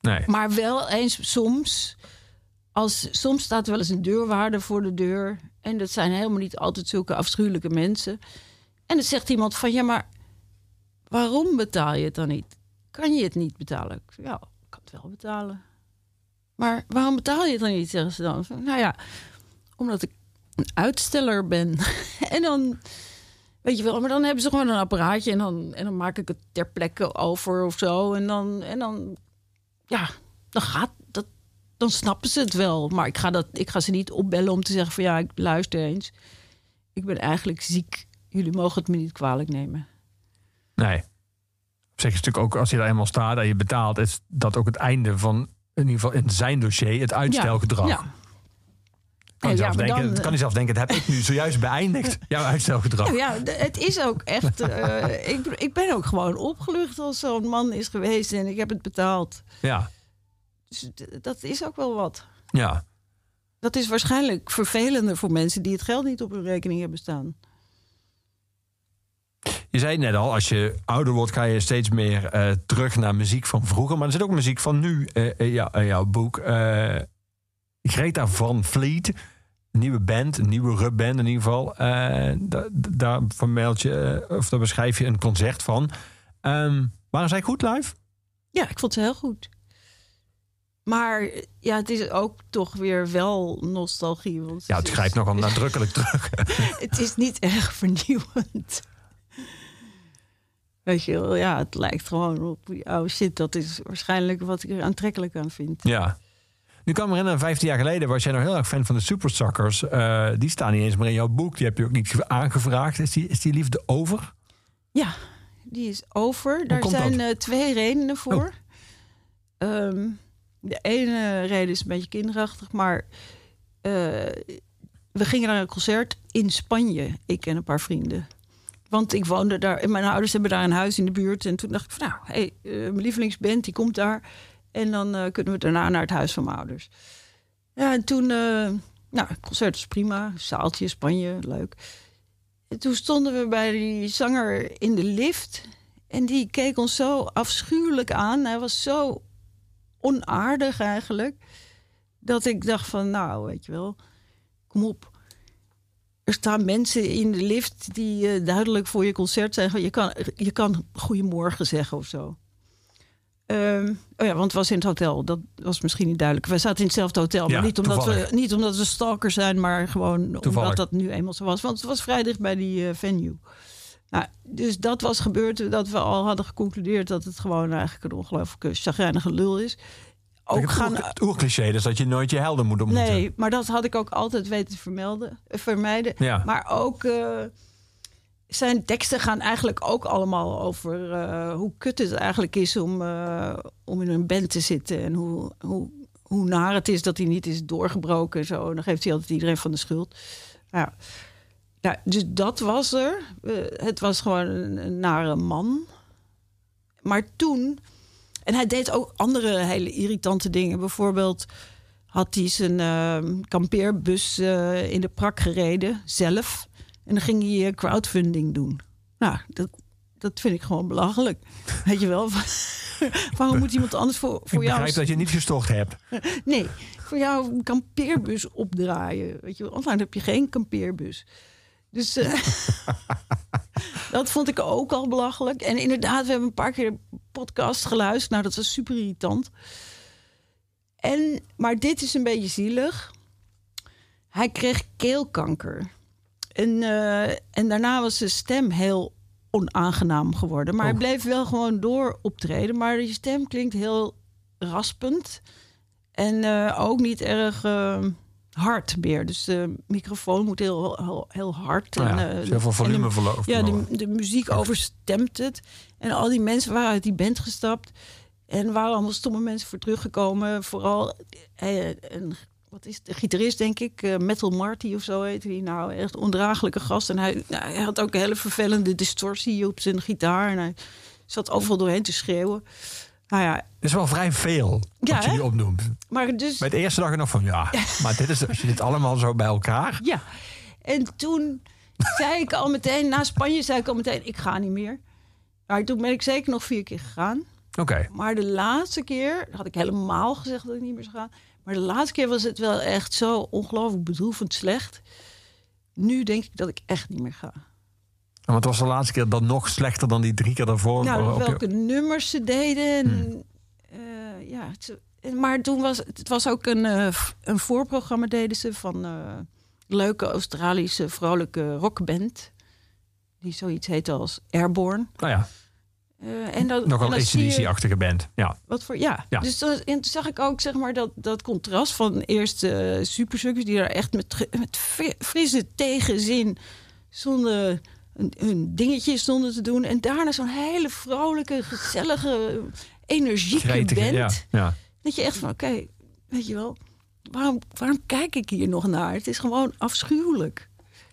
nee. Maar wel eens soms. Als, soms staat er wel eens een deurwaarder voor de deur. En dat zijn helemaal niet altijd zulke afschuwelijke mensen. En dan zegt iemand van ja, maar waarom betaal je het dan niet? Kan je het niet betalen? Ik zeg, Ja, ik kan het wel betalen. Maar waarom betaal je het dan niet? Zeggen ze dan. Nou ja, omdat ik een uitsteller ben. en dan, weet je wel, maar dan hebben ze gewoon een apparaatje en dan, en dan maak ik het ter plekke over of zo. En dan, en dan ja, dan gaat dat. Dan snappen ze het wel. Maar ik ga, dat, ik ga ze niet opbellen om te zeggen van ja, ik luister eens. Ik ben eigenlijk ziek. Jullie mogen het me niet kwalijk nemen. nee. Op zich is het natuurlijk ook als je er eenmaal staat en je betaalt, is dat ook het einde van in ieder geval in zijn dossier het uitstelgedrag. Ja, Kan, Ja, je zelfs maar denken, dan, kan je zelfs denken, dat heb ik nu zojuist beëindigd, jouw uitstelgedrag. Ja, het is ook echt. eh, ik, ik ben ook gewoon opgelucht als zo'n man is geweest en ik heb het betaald. Ja, Dus dat is ook wel wat. ja. Dat is waarschijnlijk vervelender voor mensen die het geld niet op hun rekening hebben staan. Je zei net al, als je ouder wordt, ga je steeds meer eh, terug naar muziek van vroeger. Maar er zit ook muziek van nu ja, in jouw boek. Greta van Vliet, nieuwe band, een nieuwe rubband in ieder geval. Eh, da- da- daar vermeld je, eh, of daar beschrijf je een concert van. Ehm waren zij goed live? Ja, ik vond ze heel goed. Maar ja, het is ook toch weer wel nostalgie. Want Ja, het grijpt nogal nadrukkelijk terug. Het is niet erg vernieuwend. Weet je wel, ja, het lijkt gewoon op die oude shit. Dat is waarschijnlijk wat ik er aantrekkelijk aan vind. ja. Nu kwam me herinneren, 15 jaar geleden was jij nog heel erg fan van de Supersuckers. Eh die staan niet eens meer in jouw boek. Die heb je ook niet aangevraagd. Is die, is die liefde over? Ja, die is over. Daar zijn eh, twee redenen voor. Ehm, de ene reden is een beetje kinderachtig, maar eh, we gingen naar een concert in Spanje, ik en een paar vrienden. Want ik woonde daar en mijn ouders hebben daar een huis in de buurt. En toen dacht ik van nou, hey, mijn lievelingsband die komt daar. En dan eh, kunnen we daarna naar het huis van ouders. Ja, en toen, eh, nou, het concert was prima. Zaaltje, Spanje, leuk. En toen stonden we bij die zanger in de lift. En die keek ons zo afschuwelijk aan. Hij was zo onaardig eigenlijk. Dat ik dacht van, nou, weet je wel, kom op. Er staan mensen in de lift die eh, duidelijk voor je concert zeggen... je kan, je kan goedemorgen zeggen of zo. Ehm, oh ja, want het was in het hotel. Dat was misschien niet duidelijk. We zaten in hetzelfde hotel. Ja, maar niet omdat, we, niet omdat we stalkers zijn, maar gewoon Toevallig. omdat dat nu eenmaal zo was. Want het was vrij dicht bij die eh, venue. Nou, dus dat was gebeurd dat we al hadden geconcludeerd dat het gewoon eigenlijk een ongelooflijke chagrijnige lul is. Ook het, gaan, het oercliché is dat je nooit je helden moet ontmoeten. Nee, maar dat had ik ook altijd weten te vermelden, eh, vermijden. Ja. Maar ook eh, zijn teksten gaan eigenlijk ook allemaal over eh, hoe kut het eigenlijk is om, eh, om in een band te zitten. En hoe, hoe, hoe naar het is dat hij niet is doorgebroken en zo. En dan geeft hij altijd iedereen van de schuld. Ja. Dus dat was er. Eh, het was gewoon een, een nare man. Maar toen... En hij deed ook andere hele irritante dingen. Bijvoorbeeld had hij zijn kampeerbus in de prak gereden, zelf. En dan ging hij eh, crowdfunding doen. Nou, dat, dat vind ik gewoon belachelijk. Weet je wel? Waarom moet iemand anders voor, Ik voor jou... begrijp dat je niet gestocht hebt. Nee, voor jou een kampeerbus opdraaien. Weet je, wel. want dan heb je geen kampeerbus. Dus eh, dat vond ik ook al belachelijk. En inderdaad, we hebben een paar keer de podcast geluisterd. Nou, dat was super irritant. En, maar dit is een beetje zielig. Hij kreeg keelkanker. En, eh, en daarna was zijn stem heel onaangenaam geworden. Maar hij Oh. bleef wel gewoon door optreden. Maar je stem klinkt heel raspend. En eh, ook niet erg eh, hard meer. Dus de microfoon moet heel, heel, heel hard. Nou ja, en, heel veel volume verloren. Ja, de, de muziek overstemt het. En al die mensen waren uit die band gestapt. En waren allemaal stomme mensen voor teruggekomen. Vooral een, wat is de gitarist, denk ik. eh, Metal Marty of zo heet hij. Nou, echt ondraaglijke gast. En hij, nou, hij had ook een hele vervelende distortie op zijn gitaar. En hij zat overal doorheen te schreeuwen. Nou ja, Het is wel vrij veel Ja, wat je nu opnoemt. maar dus... Bij het eerste dacht ik nog van ja, maar dit is, als je dit allemaal zo bij elkaar. Ja, en toen zei ik al meteen, na Spanje zei ik al meteen, ik ga niet meer. Maar toen ben ik zeker nog vier keer gegaan. Oké. Maar de laatste keer had ik helemaal gezegd dat ik niet meer zou gaan. Maar de laatste keer was het wel echt zo ongelooflijk bedroevend slecht. Nu denk ik dat ik echt niet meer ga. Want het was de laatste keer dan nog slechter dan die drie keer daarvoor. Nou, je- welke nummers ze deden. En, eh, ja, het, en- maar toen was het was ook een, eh, een voorprogramma deden ze van eh leuke Australische vrolijke rockband. Die zoiets heette als Airborne. Nou ja, Eh, en dat, nogal ACDC-achtige band. Ja. Wat voor, ja. Ja. Dus en toen zag ik ook zeg maar, dat, dat contrast van eerst eh supersuckers die daar echt met, met fri- frisse tegenzin zonder hun, hun dingetje stonden te doen. En daarna zo'n hele vrolijke, gezellige, energieke Gretige, band. ja, ja. Dat je echt van, oké, weet je wel, waarom, waarom kijk ik hier nog naar? Het is gewoon afschuwelijk.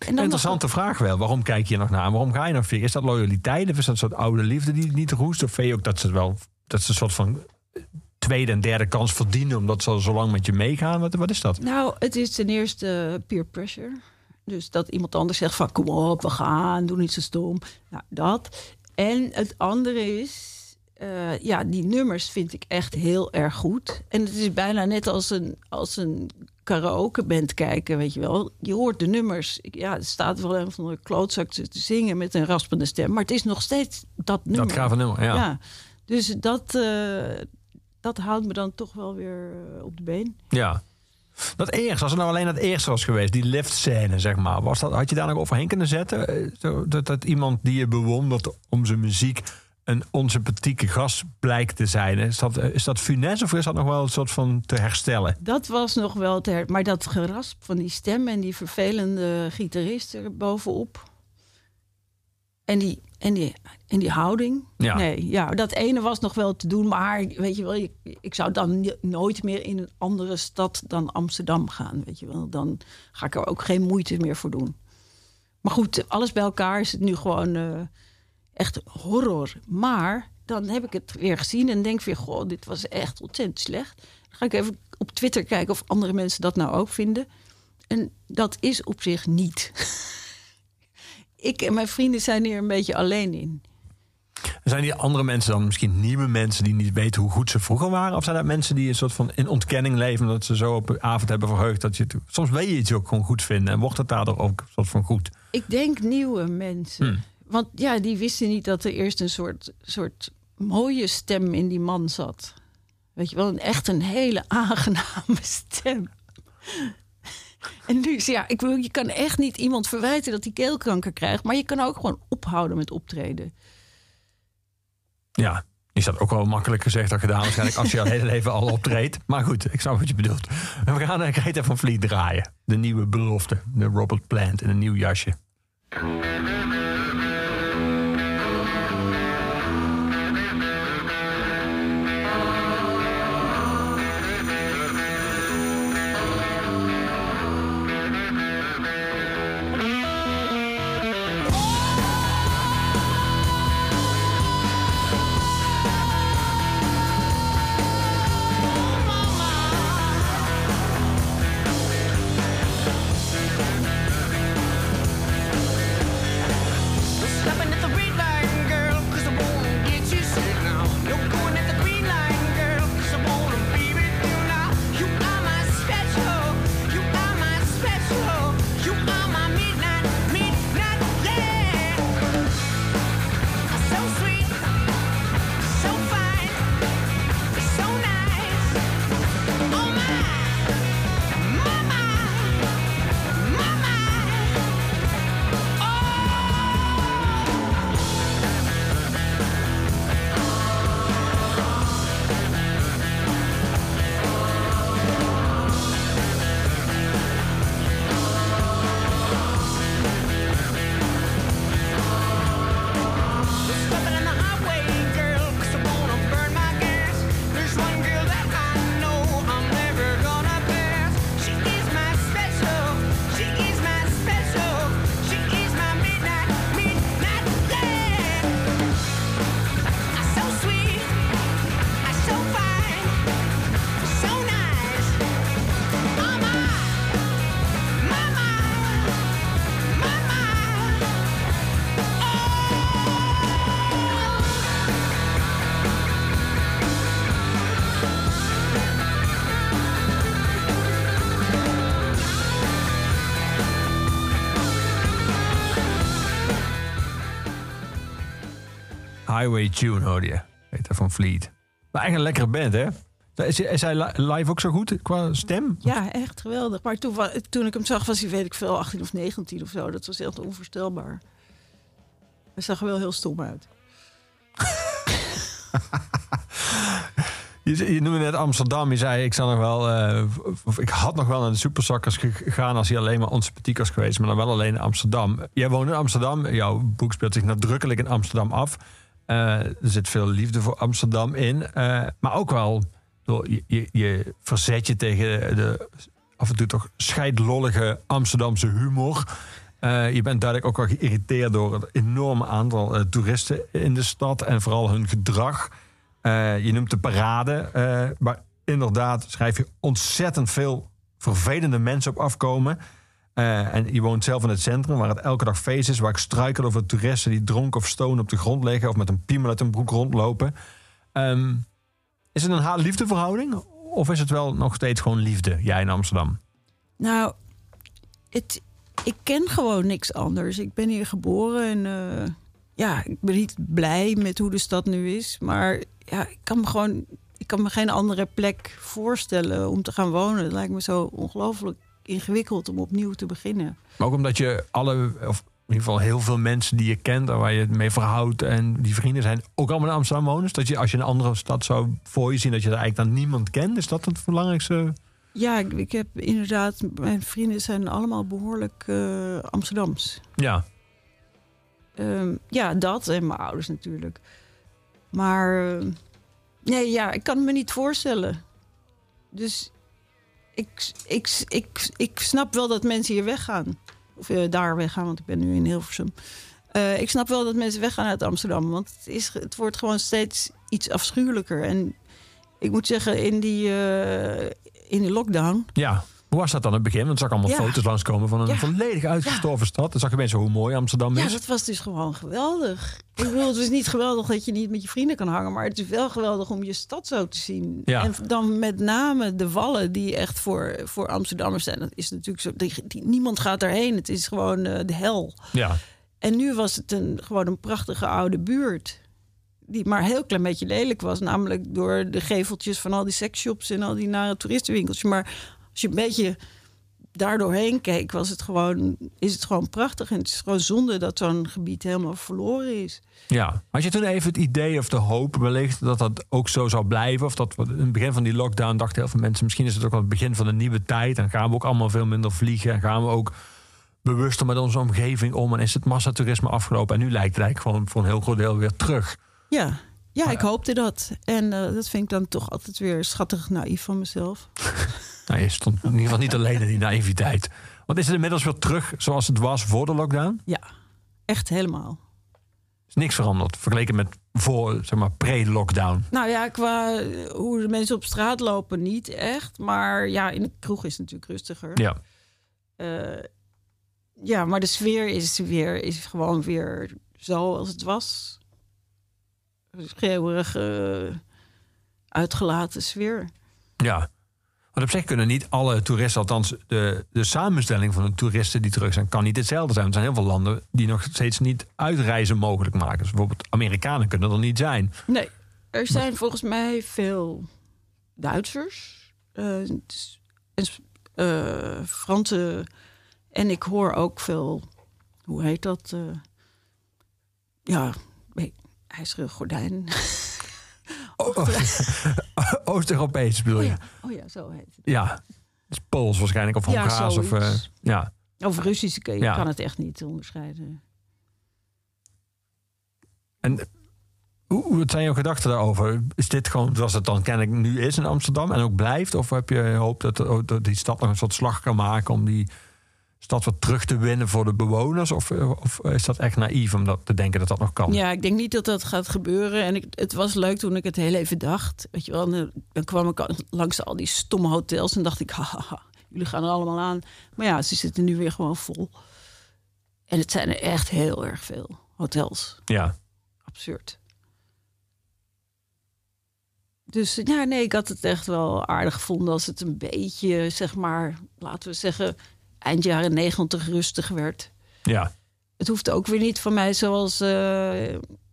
En dan Interessante vraag wel. Waarom kijk je nog naar? Waarom ga je nog weer? Is dat loyaliteit of is dat een soort oude liefde die niet roest? Of vind je ook dat ze wel dat ze een soort van tweede en derde kans verdienen omdat ze al zo lang met je meegaan? Wat, wat is dat? Nou, het is ten eerste peer pressure. Dus dat iemand anders zegt van kom op, we gaan, doe niet zo stom. Nou, dat. En het andere is, eh, ja, die nummers vind ik echt heel erg goed. En het is bijna net als een, als een karaokeband kijken, weet je wel. Je hoort de nummers. Ja, er staat wel een van de klootzak te zingen met een raspende stem. Maar het is nog steeds dat nummer. Dat gave nummer, ja. ja. Dus dat, eh, dat houdt me dan toch wel weer eh, op de been. Ja. Dat eerst, als het nou alleen dat eerste was geweest, die liftscène, zeg maar. Was dat, had je daar nog overheen kunnen zetten? Eh, Dat, dat iemand die je bewondert om zijn muziek een onsympathieke gast blijkt te zijn. Is dat, is dat funes of is dat nog wel een soort van te herstellen? Dat was nog wel ter. Maar dat gerasp van die stem en die vervelende gitarist er bovenop. En die, en die, en die houding. Ja. Nee, ja, dat ene was nog wel te doen. Maar weet je wel, ik, ik zou dan nooit meer in een andere stad dan Amsterdam gaan. Weet je wel, dan ga ik er ook geen moeite meer voor doen. Maar goed, alles bij elkaar is het nu gewoon eh, echt horror. Maar dan heb ik het weer gezien en denk weer, goh, dit was echt ontzettend slecht. Dan ga ik even op Twitter kijken of andere mensen dat nou ook vinden. En dat is op zich niet. ik en mijn vrienden zijn hier een beetje alleen in. Zijn die andere mensen dan misschien nieuwe mensen die niet weten hoe goed ze vroeger waren? Of zijn dat mensen die een soort van in ontkenning leven, omdat ze zo op een avond hebben verheugd dat je het, soms weet je iets ook gewoon goed vinden en wordt het daardoor ook een soort van goed? Ik denk nieuwe mensen. Hmm. Want ja, die wisten niet dat er eerst een soort, soort mooie stem in die man zat. Weet je wel, een, echt een hele aangename stem. En nu ja, ik je kan echt niet iemand verwijten dat hij keelkanker krijgt, maar je kan ook gewoon ophouden met optreden. Ja, is dat ook wel makkelijk gezegd dan gedaan waarschijnlijk als je al hele leven al optreedt. Maar goed, ik snap wat je bedoelt. We gaan naar Greta van Vliet draaien. De nieuwe belofte, de Robert Plant in een nieuw jasje. Highway Tune hoorde je. Greta van Vliet. Maar eigenlijk een lekkere band, hè? Is, is hij li- live ook zo goed qua stem? Ja, echt geweldig. Maar toen, toen ik hem zag, was hij, weet ik veel, 18 of 19 of zo. Dat was echt onvoorstelbaar. Hij zag er wel heel stom uit. Je, je noemde net Amsterdam. Je zei, ik, zou nog wel, eh, of ik had nog wel naar de superzakkers gegaan als hij alleen maar onsympathiek was geweest. Maar dan wel alleen in Amsterdam. Jij woont in Amsterdam. Jouw boek speelt zich nadrukkelijk in Amsterdam af. Eh, er zit veel liefde voor Amsterdam in. Eh, maar ook wel, je, je, je verzet je tegen de af en toe toch scheidlollige Amsterdamse humor. Eh, je bent duidelijk ook wel geïrriteerd door het enorme aantal toeristen in de stad en vooral hun gedrag. Je noemt de parade, maar inderdaad schrijf je ontzettend veel vervelende mensen op afkomen. Eh, en je woont zelf in het centrum, waar het elke dag feest is, waar ik struikel over toeristen die dronken of stonen op de grond liggen of met een piemel uit hun broek rondlopen. Ehm, is het een haat-liefde verhouding? Of is het wel nog steeds gewoon liefde, jij in Amsterdam? Nou, het, ik ken gewoon niks anders. Ik ben hier geboren en eh, ja, ik ben niet blij met hoe de stad nu is. Maar ja, ik kan me gewoon, ik kan me geen andere plek voorstellen om te gaan wonen. Het lijkt me zo ongelooflijk ingewikkeld om opnieuw te beginnen. Maar ook omdat je alle, of in ieder geval heel veel mensen die je kent en waar je het mee verhoudt en die vrienden zijn, ook allemaal in Amsterdam wonen. Dus dat je als je een andere stad zou voor je zien, dat je er eigenlijk dan niemand kent. Is dat het belangrijkste? Ja, ik, ik heb inderdaad, mijn vrienden zijn allemaal behoorlijk eh, Amsterdams. Ja. Ehm, ja, dat en mijn ouders natuurlijk. Maar eh, nee, ja, ik kan het me niet voorstellen. Dus ik, ik, ik, ik snap wel dat mensen hier weggaan. Of eh, daar weggaan, want ik ben nu in Hilversum. Eh, ik snap wel dat mensen weggaan uit Amsterdam. Want het, is, het wordt gewoon steeds iets afschuwelijker. En ik moet zeggen, in die, eh, in die lockdown Ja. Hoe was dat dan in het begin? Want ik zag allemaal Ja. foto's langskomen van een Ja. volledig uitgestorven stad. Dan zag je mensen hoe mooi Amsterdam Ja, is. dat was dus gewoon geweldig. Ik bedoel, het is niet geweldig dat je niet met je vrienden kan hangen, maar het is wel geweldig om je stad zo te zien. Ja. En dan met name de wallen die echt voor, voor Amsterdammers zijn. Dat is natuurlijk zo. Die, die- niemand gaat daarheen. Het is gewoon eh, de hel. Ja. En nu was het een, gewoon een prachtige oude buurt. Die maar een heel klein beetje lelijk was. Namelijk door de geveltjes van al die seksshops en al die nare toeristenwinkels. Maar als je een beetje daar doorheen keek, was het gewoon, is het gewoon prachtig. En het is gewoon zonde dat zo'n gebied helemaal verloren is. Ja. Had je toen even het idee of de hoop wellicht dat dat ook zo zou blijven? Of dat we in het begin van die lockdown dachten heel veel mensen... misschien is het ook wel het begin van een nieuwe tijd... en gaan we ook allemaal veel minder vliegen... en gaan we ook bewuster met onze omgeving om... en is het massatoerisme afgelopen... en nu lijkt het eigenlijk gewoon voor een heel groot deel weer terug. Ja, ja ik hoopte dat. En eh, dat vind ik dan toch altijd weer schattig naïef van mezelf. Nou, je stond in ieder geval niet alleen in die naïviteit. Want is het inmiddels weer terug zoals het was voor de lockdown? Ja, echt helemaal. is niks veranderd vergeleken met voor, zeg maar, pre-lockdown. Nou ja, qua eh, hoe de mensen op straat lopen, niet echt. Maar ja, in de kroeg is het natuurlijk rustiger. Ja. Eh, ja, maar de sfeer is, weer, is gewoon weer zo als het was. Schreeuwerige, uitgelaten sfeer. Ja. Want op zich kunnen niet alle toeristen, althans de, de samenstelling van de toeristen die terug zijn, kan niet hetzelfde zijn. Er zijn heel veel landen die nog steeds niet uitreizen mogelijk maken. Dus bijvoorbeeld Amerikanen kunnen er niet zijn. Nee, er zijn volgens mij veel Duitsers, eh, s- en eh, Fransen en ik hoor ook veel, hoe heet dat? eh, ja, nee, ijzeren gordijn. Oost-Europees bedoel Oh je? ja, oh ja, zo heet het. Ja. Dus Pools waarschijnlijk of Ja, Hongaars. of, zoiets. ja. Of Russisch, ik- je Ja. kan het echt niet onderscheiden. En hoe, hoe- wat zijn jouw gedachten daarover? Is dit gewoon zoals het dan kennelijk nu is in Amsterdam en ook blijft? Of heb je hoop dat, oh, dat die stad nog een soort slag kan maken om die stad wat terug te winnen voor de bewoners? Of, eh, of is dat echt naïef om dat te denken dat dat nog kan? Ja, ik denk niet dat dat gaat gebeuren. En ik, het was leuk toen ik het heel even dacht. Weet je wel, en dan- kwam ik langs al die stomme hotels en dacht ik, haha, jullie gaan er allemaal aan. Maar ja, ze zitten nu weer gewoon vol. En het zijn er echt heel erg veel hotels. Ja. Absurd. Dus eh, ja, nee, ik had het echt wel aardig gevonden als het een beetje, zeg maar, laten we zeggen, eind jaren negentig rustig werd ja. het hoeft ook weer niet van mij zoals eh,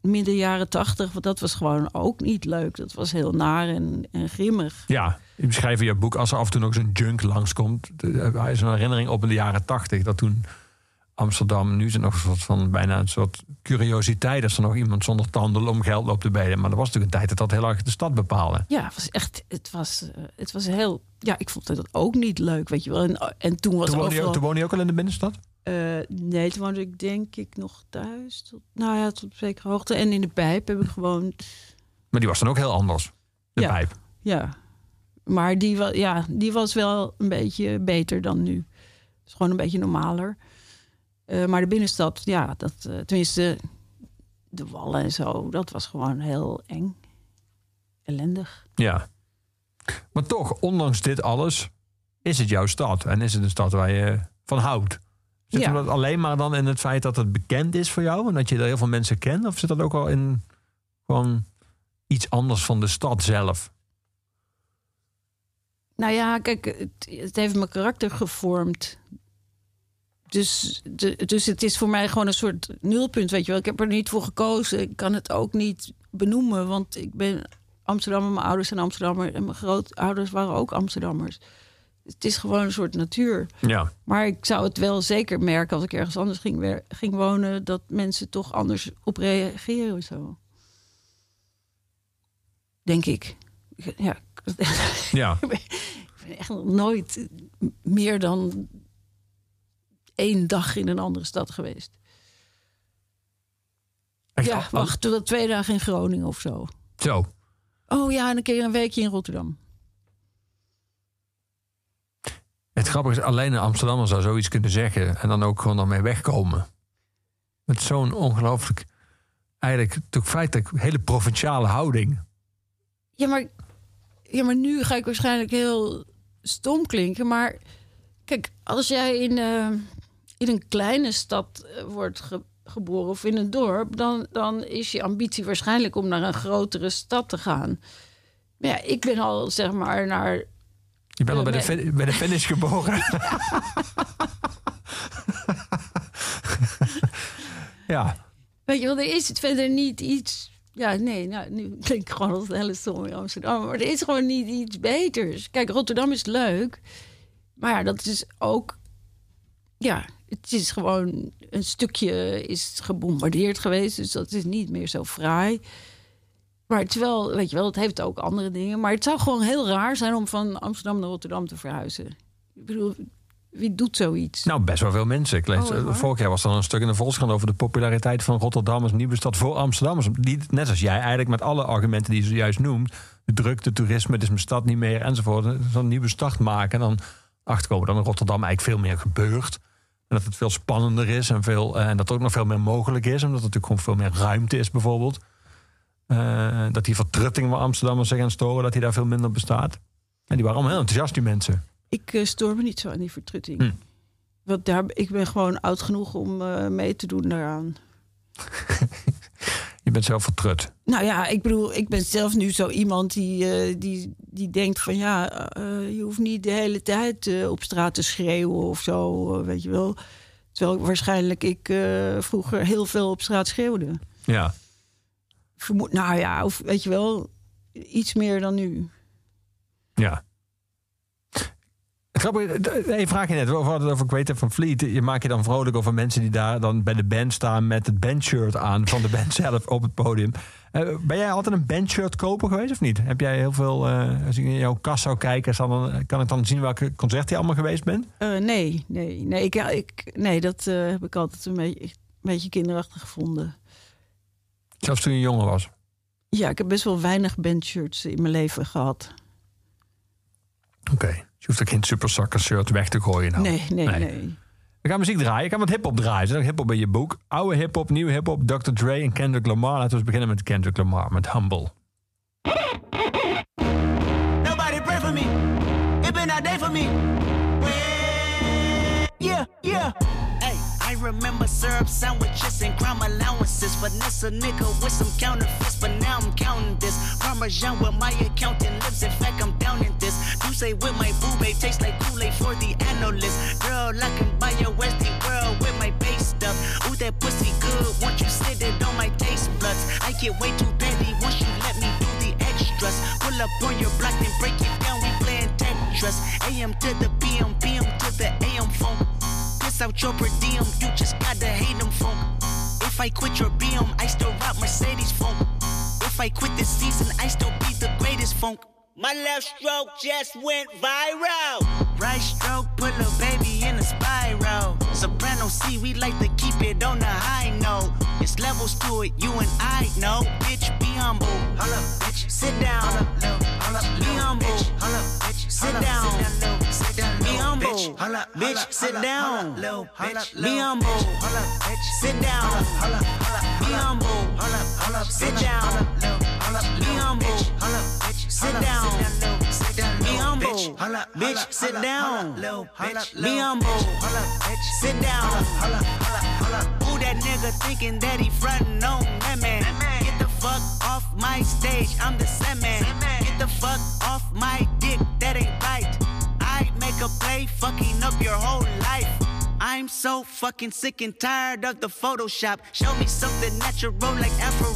midden jaren tachtig. Want dat was gewoon ook niet leuk. Dat was heel naar en, en grimmig. Ja, je beschrijft in je boek als er af en toe nog zo'n junk langskomt. de- Hij is een herinnering op in de jaren tachtig. Dat toen Amsterdam, nu is het nog een soort van bijna een soort curiositeit. Als er nog iemand zonder tanden om geld loopt te beden. Maar er was natuurlijk een tijd dat dat heel erg de stad bepaalde. Ja, het was echt, het was, eh, het was heel, ja, ik vond dat ook niet leuk, weet je wel. En, en toen was Toen woonde, je, overal, toen woonde je ook al in de binnenstad? eh, nee, toen woonde ik denk ik nog thuis. Tot, nou ja, tot op zekere hoogte. En in de pijp heb ik gewoond. Maar die was dan ook heel anders. De Ja. pijp. Ja, maar die, wa ja, die was wel een beetje beter dan nu. is gewoon een beetje normaler. Eh, maar de binnenstad, ja, dat, eh, tenminste, de wallen en zo, dat was gewoon heel eng. Ellendig. Ja. Maar toch, ondanks dit alles, is het jouw stad. En is het een stad waar je van houdt. Zit Ja. dat alleen maar dan in het feit dat het bekend is voor jou? En dat je er heel veel mensen kent? Of zit dat ook wel in gewoon iets anders van de stad zelf? Nou ja, kijk, het, het heeft mijn karakter gevormd. Dus, de, dus het is voor mij gewoon een soort nulpunt, weet je wel. Ik heb er niet voor gekozen. Ik kan het ook niet benoemen, want ik ben Amsterdammer. Mijn ouders zijn Amsterdammer en mijn grootouders waren ook Amsterdammers. Het is gewoon een soort natuur. Ja. Maar ik zou het wel zeker merken als ik ergens anders ging, ging wonen... dat mensen toch anders op reageren of zo. Denk ik. Ja, Ja. ik ben echt nog nooit meer dan één dag in een andere stad geweest. Echt Ja, al- wacht, tot twee dagen in Groningen of zo. Zo. Oh ja, en een keer een weekje in Rotterdam. Het grappige is, alleen een Amsterdammer zou zoiets kunnen zeggen. En dan ook gewoon ermee wegkomen. Met zo'n ongelooflijk, eigenlijk toch feitelijk hele provinciale houding. Ja maar, ja, maar nu ga ik waarschijnlijk heel stom klinken. Maar Kijk, als jij in, eh, in een kleine stad eh, wordt ge- geboren of in een dorp, dan, dan is je ambitie waarschijnlijk om naar een grotere stad te gaan. Maar ja, ik ben al zeg maar naar. Je bent al bij de, fin- bij de finish geboren. ja. Weet je wel, er is het verder niet iets. Ja, nee, nou, nu klink ik gewoon als een hele stom in Amsterdam. Maar er is gewoon niet iets beters. Kijk, Rotterdam is leuk. Maar ja, dat is ook. Ja, het is gewoon een stukje is gebombardeerd geweest. Dus dat is niet meer zo fraai. Maar terwijl, weet je wel, het heeft ook andere dingen. Maar het zou gewoon heel raar zijn om van Amsterdam naar Rotterdam te verhuizen. Ik bedoel, wie doet zoiets? Nou, best wel veel mensen. Ik lees, Oh, waar? vorig jaar was er een stuk in de Volkskrant over de populariteit van Rotterdam als nieuwe stad voor Amsterdammers. Die, net als jij eigenlijk met alle argumenten die je zojuist noemt. De drukte, toerisme, het is mijn stad niet meer enzovoort. Zo'n nieuwe start maken en dan achterkomen dat in Rotterdam eigenlijk veel meer gebeurt. En dat het veel spannender is en, veel, eh, en dat er ook nog veel meer mogelijk is. Omdat er natuurlijk gewoon veel meer ruimte is bijvoorbeeld. Eh, dat die vertrutting waar Amsterdammers zich aan storen, dat die daar veel minder bestaat. En die waren allemaal heel enthousiast, die mensen. Ik eh, stoor me niet zo aan die vertrutting. Hm. Want daar, ik ben gewoon oud genoeg om mee te doen daaraan. Je bent zelf vertrut. Nou ja, ik bedoel, ik ben zelf nu zo iemand die, eh, die, die denkt van ja, eh, je hoeft niet de hele tijd eh, op straat te schreeuwen of zo, eh, weet je wel. Terwijl ik waarschijnlijk ik eh, vroeger heel veel op straat schreeuwde. Ja. Vermoed, nou ja, of weet je wel, iets meer dan nu. Ja. Grappig, een vraag je net. We hadden het over Greater van Fleet. Je maakt je dan vrolijk over mensen die daar dan bij de band staan met het bandshirt aan van de band zelf op het podium. Eh, ben jij altijd een bandshirt koper geweest of niet? Heb jij heel veel, eh, als ik in jouw kast zou kijken, dan, kan ik dan zien welke concert je allemaal geweest bent? Eh, nee, nee, nee, ik, ik, nee, dat eh, heb ik altijd een beetje, een beetje kinderachtig gevonden. Zelfs toen je jonger was. Ja, ik heb best wel weinig bandshirts in mijn leven gehad. Oké. Je hoeft ook geen super sucker shirt weg te gooien. Nou. Nee, nee, Nee. nee. We gaan muziek draaien. Ik ga wat hip-hop draaien. Er zit ook hip-hop in je boek. Oude hip-hop, nieuwe hip-hop, Dr. Dre en Kendrick Lamar. Laten we eens beginnen met Kendrick Lamar, met Humble. Nobody pray for me. It been a day for me. Yeah, yeah. Remember syrup sandwiches and crime allowances. Finesse a nigga with some counterfeits, but now I'm counting this. Parmesan with my accountant lips. In fact, I'm down in this. You say with my boo babe tastes like Kool-Aid for the analyst. Girl, I can buy your Westie world with my base stuff. Ooh, that pussy good. Once you sit it on my taste buds, I get way too petty once you let me do the extras. Pull up on your block and break it down. We playing Tetris. AM to the PM, PM to the AM phone. Piss out your per diem, you just gotta hate them funk. If I quit your BM, I still rock Mercedes funk. If I quit this season, I still be the greatest funk. My left stroke just went viral. Right stroke put a baby in a spiral. Soprano C, we like to keep it on the high note. It's levels to it, you and I know. Bitch, be humble. Holla, bitch. Sit down. Hold up, Be humble. Hold up, bitch. Sit down. Be humble. Bitch, sit down. Be humble. Hold up, bitch. Sit down. Be humble. Sit down. Be humble. Sit down. Be humble. Bitch, sit down. Be humble. Sit down. Who that nigga thinking that he frontin' on that man? Get the fuck off my stage, I'm the Sandman. Get the fuck off my dick, that ain't right. I make a play, fucking up your whole life. I'm so fucking sick and tired of the Photoshop. Show me something natural like Afro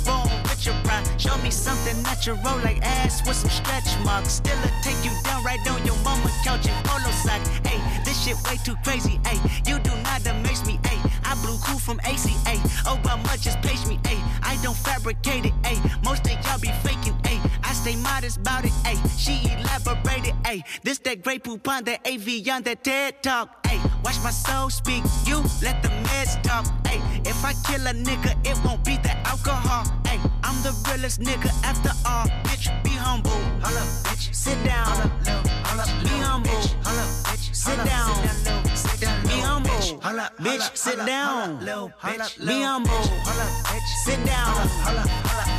Show me something natural like ass with some stretch marks. Still a take you down right on your mama couch in polo sock. Hey, this shit way too crazy. Hey, you do not amaze me. Hey, I blew cool from ACA. Obama just page me. Hey, I don't fabricate it. Hey, most of y'all be faking. Hey, I stay modest about it. Hey, she elaborated. Hey, this that great poop on that AV on that TED talk. Hey, watch my soul speak. You let the meds talk. Hey, if I kill a nigga, it won't be the alcohol. Hey, I'm the realest nigga after all. Bitch, be humble. Holla, bitch. Sit down. Bitch, sit down. Be humble. Sit down.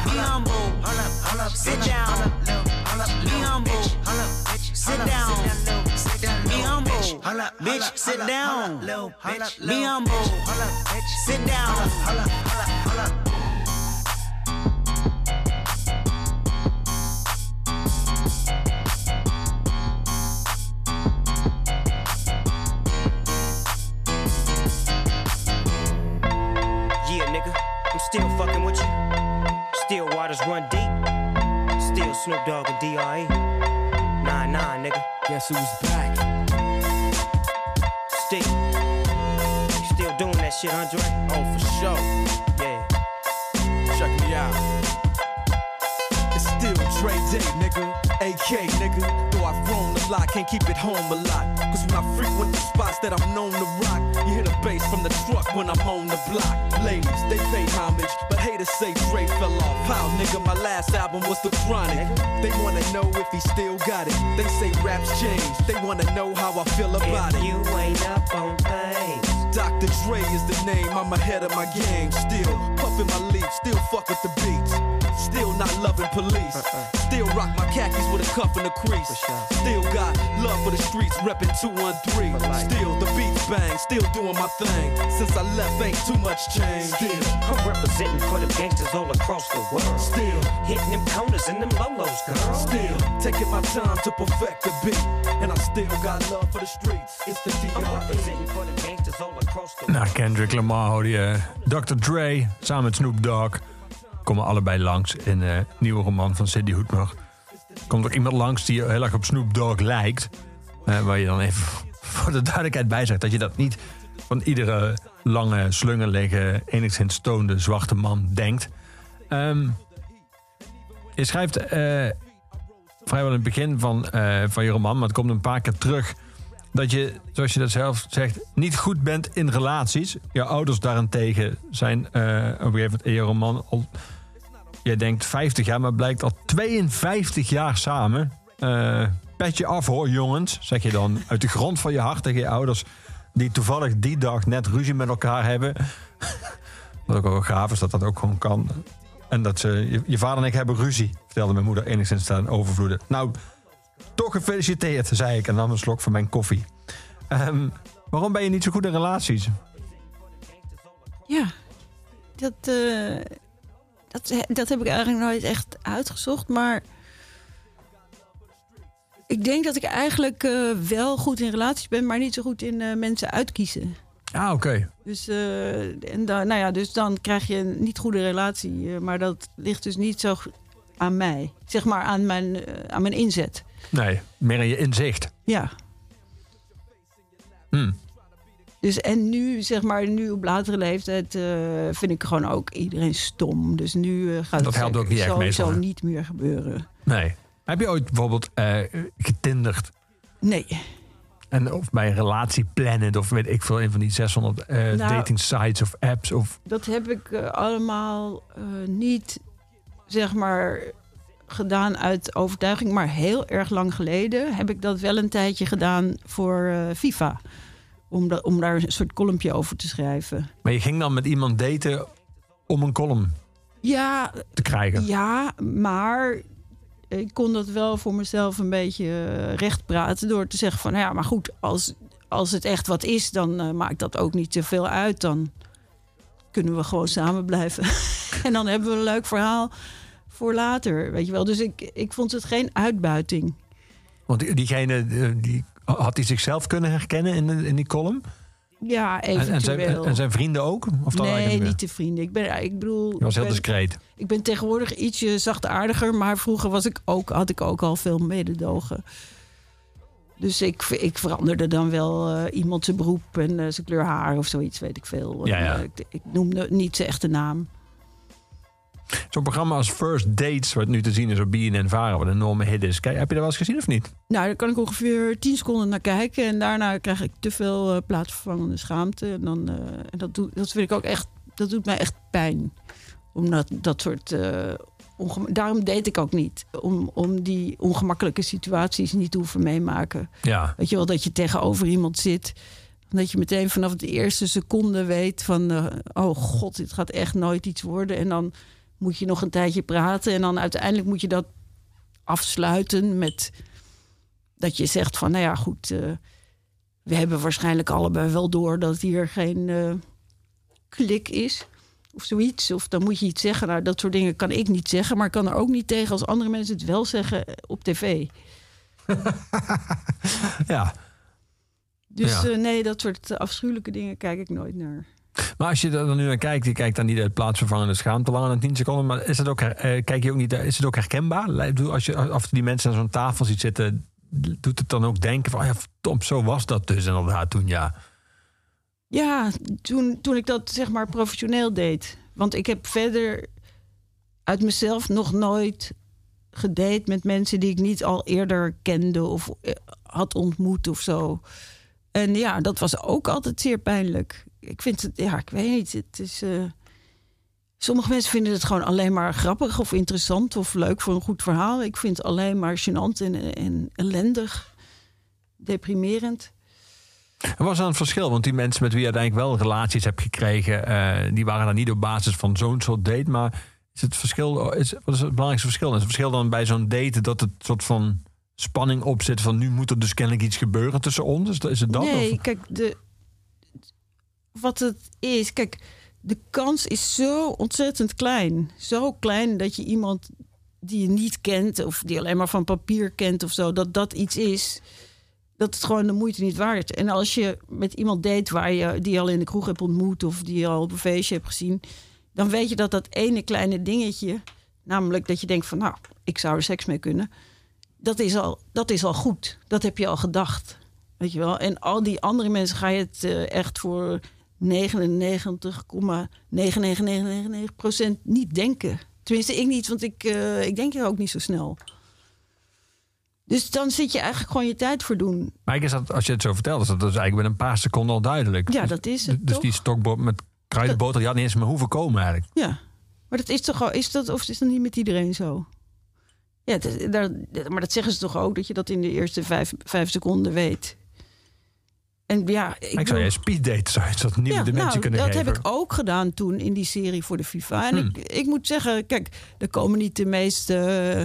Be humble. Sit down. Be humble. Sit down. Be humble. Bitch, sit down. Be humble. Sit down. Waters run deep. Still Snoop Dogg and D.R.E. Nah, nah, nigga. Guess who's back? Still. Still doing that shit, Andre? Oh, for sure. Dre Day, nigga. AK, nigga. Though I've grown a lot, can't keep it home a lot. Cause when I frequent the spots that I'm known to rock, you hear the bass from the truck when I'm on the block. Ladies, they pay homage, but haters say Dre fell off. How, nigga, my last album was The Chronic. They wanna know if he still got it. They say raps change. They wanna know how I feel about If it. you ain't up on things. Dr. Dre is the name, I'm ahead of my game. Still puffin' my leaf, still fuck with the beats. Still not loving police. Uh, uh. Still rock my khakis with a cuff and a crease. Still got love for the streets, reppin' 213. Still the beats bang, still doing my thing. Since I left, ain't too much change. Still, I'm representing for them gangsters all across the world. still, Hitting them corners and them lolos, girl. still taking my time to perfect the beat. And I still got love for the streets. It's the I'm representing for them gangsters all across the Nou. Kendrick Lamar hoorde je. Dr. Dre samen met Snoop Dogg komen allebei langs in een nieuwe roman van Sidney Hoetmer. Komt ook iemand langs die heel erg op Snoop Dogg lijkt. Eh, waar je dan even voor de duidelijkheid bij zegt dat je dat niet van iedere lange, slungelige, enigszins stoonde zwarte man denkt. Ehm, je schrijft eh, vrijwel in het begin van, eh, van je roman, maar het komt een paar keer terug dat je, zoals je dat zelf zegt, niet goed bent in relaties. Je ouders daarentegen zijn eh, op een gegeven moment je roman al... Jij denkt 50 jaar, maar blijkt al 52 jaar samen. Eh petje af hoor, jongens, zeg je dan uit de grond van je hart tegen je ouders... die toevallig die dag net ruzie met elkaar hebben. Wat ook wel gaaf is dat dat ook gewoon kan. En dat ze, je, vader en ik hebben ruzie, vertelde mijn moeder enigszins ten overvloede. Nou, toch gefeliciteerd, zei ik en nam een slok van mijn koffie. Ehm, waarom ben je niet zo goed in relaties? Ja, dat, eh, dat, dat heb ik eigenlijk nooit echt uitgezocht. Maar ik denk dat ik eigenlijk eh, wel goed in relaties ben, maar niet zo goed in eh, mensen uitkiezen. Ah, oké. Dus, en dan, nou ja, dus dan krijg je een niet goede relatie. maar dat ligt dus niet zo aan mij. Zeg maar aan mijn, aan mijn inzet. Nee, meer in je inzicht. Ja. Hmm. Dus en nu, zeg maar, nu op latere leeftijd eh, vind ik gewoon ook iedereen stom. Dus nu eh, gaat Dat het ook sowieso niet meer gebeuren. Nee. Heb je ooit bijvoorbeeld eh getinderd? Nee. En of bij een relatie plannen of weet ik veel, een van die 600 eh, Nou- dating sites of apps of... Dat heb ik allemaal niet, zeg maar, gedaan uit overtuiging. Maar heel erg lang geleden heb ik dat wel een tijdje gedaan voor eh, FIFA. Om, om daar een soort kolompje over te schrijven. Maar je ging dan met iemand daten om een column Ja, te krijgen. Ja, maar ik kon dat wel voor mezelf een beetje eh, recht praten door te zeggen van, nou ja, maar goed, als, als het echt wat is, dan eh, maakt dat ook niet te veel uit. Dan kunnen we gewoon samen blijven. en dan hebben we een leuk verhaal voor later, weet je wel. Dus ik, ik vond het geen uitbuiting. Want die- diegene, eh, die, had hij zichzelf kunnen herkennen in, in die column? Ja, En, en, zijn, eventueel. en zijn vrienden ook? Of nee, niet de vrienden. Ik ben, ik bedoel, Je was ik heel ben- discreet. Ik ben tegenwoordig ietsje zachtaardiger, maar vroeger was ik ook, had ik ook al veel mededogen. Dus ik, ik veranderde dan wel eh, iemand zijn beroep en eh, zijn kleur haar of zoiets, weet ik veel. Ja, En, ik, ik noemde niet zijn echte naam. Zo'n programma als First Dates, wat nu te zien is op BNN Vara, wat een enorme hit is. Kijk, heb je dat wel eens gezien of niet? Nou, daar kan ik ongeveer 10 seconden naar kijken. En daarna krijg ik te veel eh, plaatsvervangende schaamte. En, dan, eh, en dat, doet, dat vind ik ook echt, dat doet mij echt pijn. Omdat dat soort. eh, Daarom deed ik ook niet. Om, om die ongemakkelijke situaties niet te hoeven meemaken. Ja. Weet je wel, dat je tegenover iemand zit. Dat je meteen vanaf de eerste seconde weet van... oh god, dit gaat echt nooit iets worden. En dan moet je nog een tijdje praten. En dan uiteindelijk moet je dat afsluiten met... dat je zegt van, nou ja, goed... eh, we hebben waarschijnlijk allebei wel door dat hier geen eh, klik is. Of zoiets. Of dan moet je iets zeggen. Nou, dat soort dingen kan ik niet zeggen. Maar ik kan er ook niet tegen als andere mensen het wel zeggen op tv. Ja. Dus Ja. eh, nee, dat soort afschuwelijke dingen kijk ik nooit naar. Maar als je er dan nu naar kijkt, je kijkt dan niet uit plaatsvervangende schaamte langer dan 10 seconden. Maar is het ook, eh, kijk je ook niet, is het ook herkenbaar? Als je af die mensen aan zo'n tafel ziet zitten, doet het dan ook denken van, oh ja, verdomd, zo was dat dus inderdaad toen, ja. Ja, toen, toen ik dat zeg maar professioneel deed. Want ik heb verder uit mezelf nog nooit gedate met mensen die ik niet al eerder kende of eh, had ontmoet of zo. En ja, dat was ook altijd zeer pijnlijk. Ik vind het, ja, ik weet niet. Het is. eh, sommige mensen vinden het gewoon alleen maar grappig of interessant of leuk voor een goed verhaal. Ik vind het alleen maar gênant en, en ellendig, deprimerend. Er was dan een verschil, want die mensen met wie je uiteindelijk wel relaties hebt gekregen, eh, die waren dan niet op basis van zo'n soort date. Maar is het verschil, is, wat is het belangrijkste verschil? Is het verschil dan bij zo'n date dat het soort van spanning op zit van nu moet er dus kennelijk iets gebeuren tussen ons? Is, dat- is het dat? Nee, Of- kijk, de, wat het is, kijk, de kans is zo ontzettend klein. Zo klein dat je iemand die je niet kent of die alleen maar van papier kent of zo, dat dat iets is. Dat het gewoon de moeite niet waard. En als je met iemand date waar je die al in de kroeg hebt ontmoet of die je al op een feestje hebt gezien, dan weet je dat dat ene kleine dingetje, namelijk dat je denkt van, nou, ik zou er seks mee kunnen, dat is al, dat is al goed. Dat heb je al gedacht. Weet je wel? En al die andere mensen ga je het eh, echt voor 99,99999% niet denken. Tenminste, ik niet, want ik, eh, ik denk er ook niet zo snel. Dus dan zit je eigenlijk gewoon je tijd voor doen. Maar ik is dat, als je het zo vertelt, is dat dus eigenlijk binnen een paar seconden al duidelijk. Ja, dat is het Dus toch? die stokbrood met kruidenboter, die had niet eens meer hoeven komen eigenlijk. Ja, maar dat is toch al, is dat, of is dat niet met iedereen zo? Ja, dat, daar, maar dat zeggen ze toch ook, dat je dat in de eerste vijf, vijf seconden weet. En ja, ik, Ik, zou speeddate zou je dat nieuwe Ja, dimensie nou, kunnen dat geven. heb ik ook gedaan toen in die serie voor de FIFA. En Hmm. ik, ik moet zeggen, kijk, er komen niet de meest eh,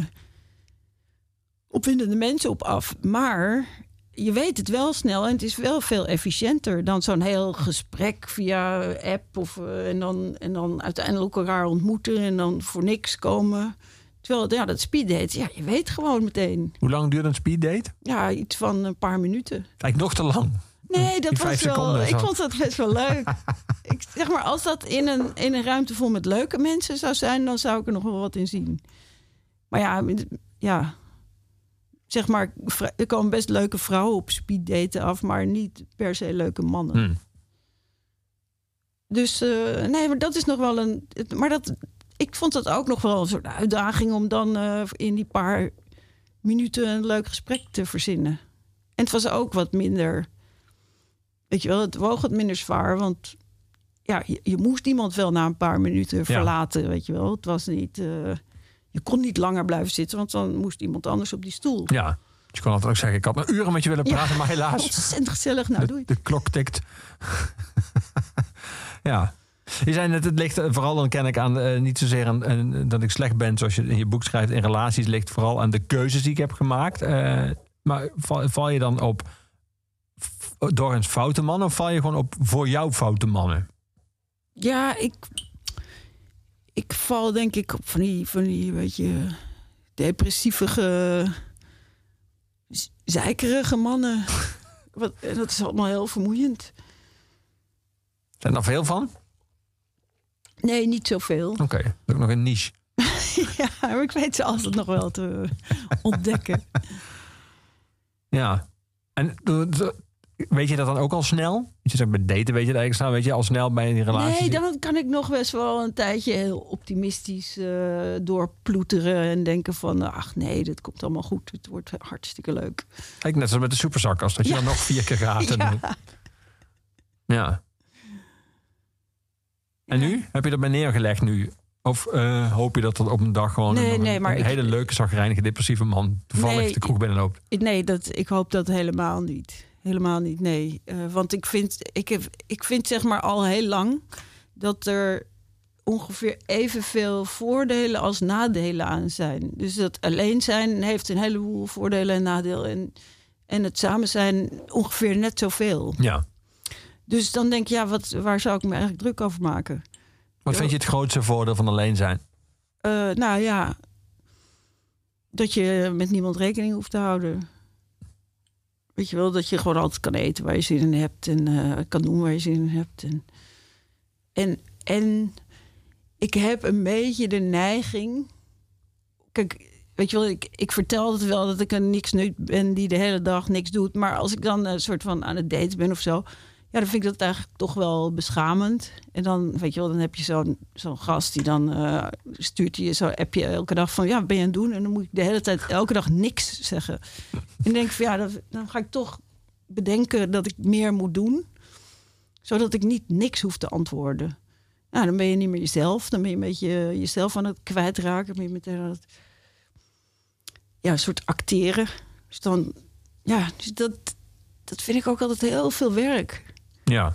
opwindende mensen op af. Maar je weet het wel snel en het is wel veel efficiënter dan zo'n heel gesprek via app. Of, eh, en, dan, en dan uiteindelijk elkaar ontmoeten en dan voor niks komen. Terwijl, ja, dat speeddate, ja, je weet gewoon meteen. Hoe lang duurt een speeddate? Ja, iets van een paar minuten. Eigenlijk nog te lang. Nee, dat was wel. Ik vond dat best wel leuk. ik zeg maar, als dat in een, in een ruimte vol met leuke mensen zou zijn, dan zou ik er nog wel wat in zien. Maar ja, ja. Zeg maar, er komen best leuke vrouwen op speeddaten af, maar niet per se leuke mannen. Hmm. Dus eh, nee, maar dat is nog wel een. Maar dat, ik vond dat ook nog wel een soort uitdaging om dan eh, in die paar minuten een leuk gesprek te verzinnen. En het was ook wat minder. Weet je wel, het woog wat minder zwaar, want ja, je, je moest iemand wel na een paar minuten verlaten, weet je wel. Het was niet. eh, je kon niet langer blijven zitten, want dan moest iemand anders op die stoel. Ja, je kon altijd ook zeggen, ik had nog uren met je willen Ja, praten, maar helaas. Ontzettend gezellig, nou doe de, de klok tikt. ja. Je zei net, het ligt eh, vooral dan ken ik aan, eh, niet zozeer aan dat ik slecht ben, zoals je in je boek schrijft, in relaties, ligt vooral aan de keuzes die ik heb gemaakt. Maar val, val je dan op door eens foute mannen of val je gewoon op voor jou foute mannen? Ja, ik, ik val denk ik op van die, van die beetje depressieve, zeikerige mannen. Wat, dat is allemaal heel vermoeiend. Zijn er veel van? Nee, niet zoveel. Oké, dat is ook nog een niche. ja, maar ik weet ze altijd nog wel te ontdekken. Ja. En eh, weet je dat dan ook al snel? Je zegt bij daten weet je dat eigenlijk snel. Weet je al snel bij een relatie? Nee, dan kan ik nog best wel een tijdje heel optimistisch eh, doorploeteren en denken van, ach nee, dit komt allemaal goed. Het wordt hartstikke leuk. Kijk, net zoals met de superzakkers. Dat je Ja. dan nog vier keer gaat. En, Ja. ja. En nu? Heb je dat bij neergelegd nu? Of eh, hoop je dat er op een dag gewoon Nee, een, nee, maar een ik- hele leuke, zagrijnige, depressieve man toevallig Nee, de kroeg binnenloopt? Nee, dat, ik hoop dat helemaal niet. Helemaal niet, nee. Eh, want ik vind, ik, heb, ik vind zeg maar al heel lang dat er ongeveer evenveel voordelen als nadelen aan zijn. Dus dat alleen zijn heeft een heleboel voordelen en nadelen. En En het samen zijn ongeveer net zoveel. Ja. Dus dan denk je, ja, wat, waar zou ik me eigenlijk druk over maken? Wat vind je het grootste voordeel van alleen zijn? Eh, nou ja, dat je met niemand rekening hoeft te houden. Weet je wel, dat je gewoon altijd kan eten waar je zin in hebt. En eh, kan doen waar je zin in hebt. En, en, en ik heb een beetje de neiging... Kijk, weet je wel, ik, ik vertel het wel dat ik een niks nut ben... die de hele dag niks doet. Maar als ik dan een soort van aan het daten ben of zo... Ja, dan vind ik dat eigenlijk toch wel beschamend. En dan, weet je wel, dan heb je zo'n zo'n gast die dan eh, stuurt je zo'n appje elke dag van... ja, wat ben je aan het doen? En dan moet ik de hele tijd elke dag niks zeggen. En dan denk van ja, dan ga ik toch bedenken dat ik meer moet doen. Zodat ik niet niks hoef te antwoorden. Nou, dan ben je niet meer jezelf. Dan ben je een beetje jezelf aan het kwijtraken. Ben je meteen aan het... Ja, een soort acteren. Dus dan... Ja, dus dat, dat vind ik ook altijd heel veel werk. Ja.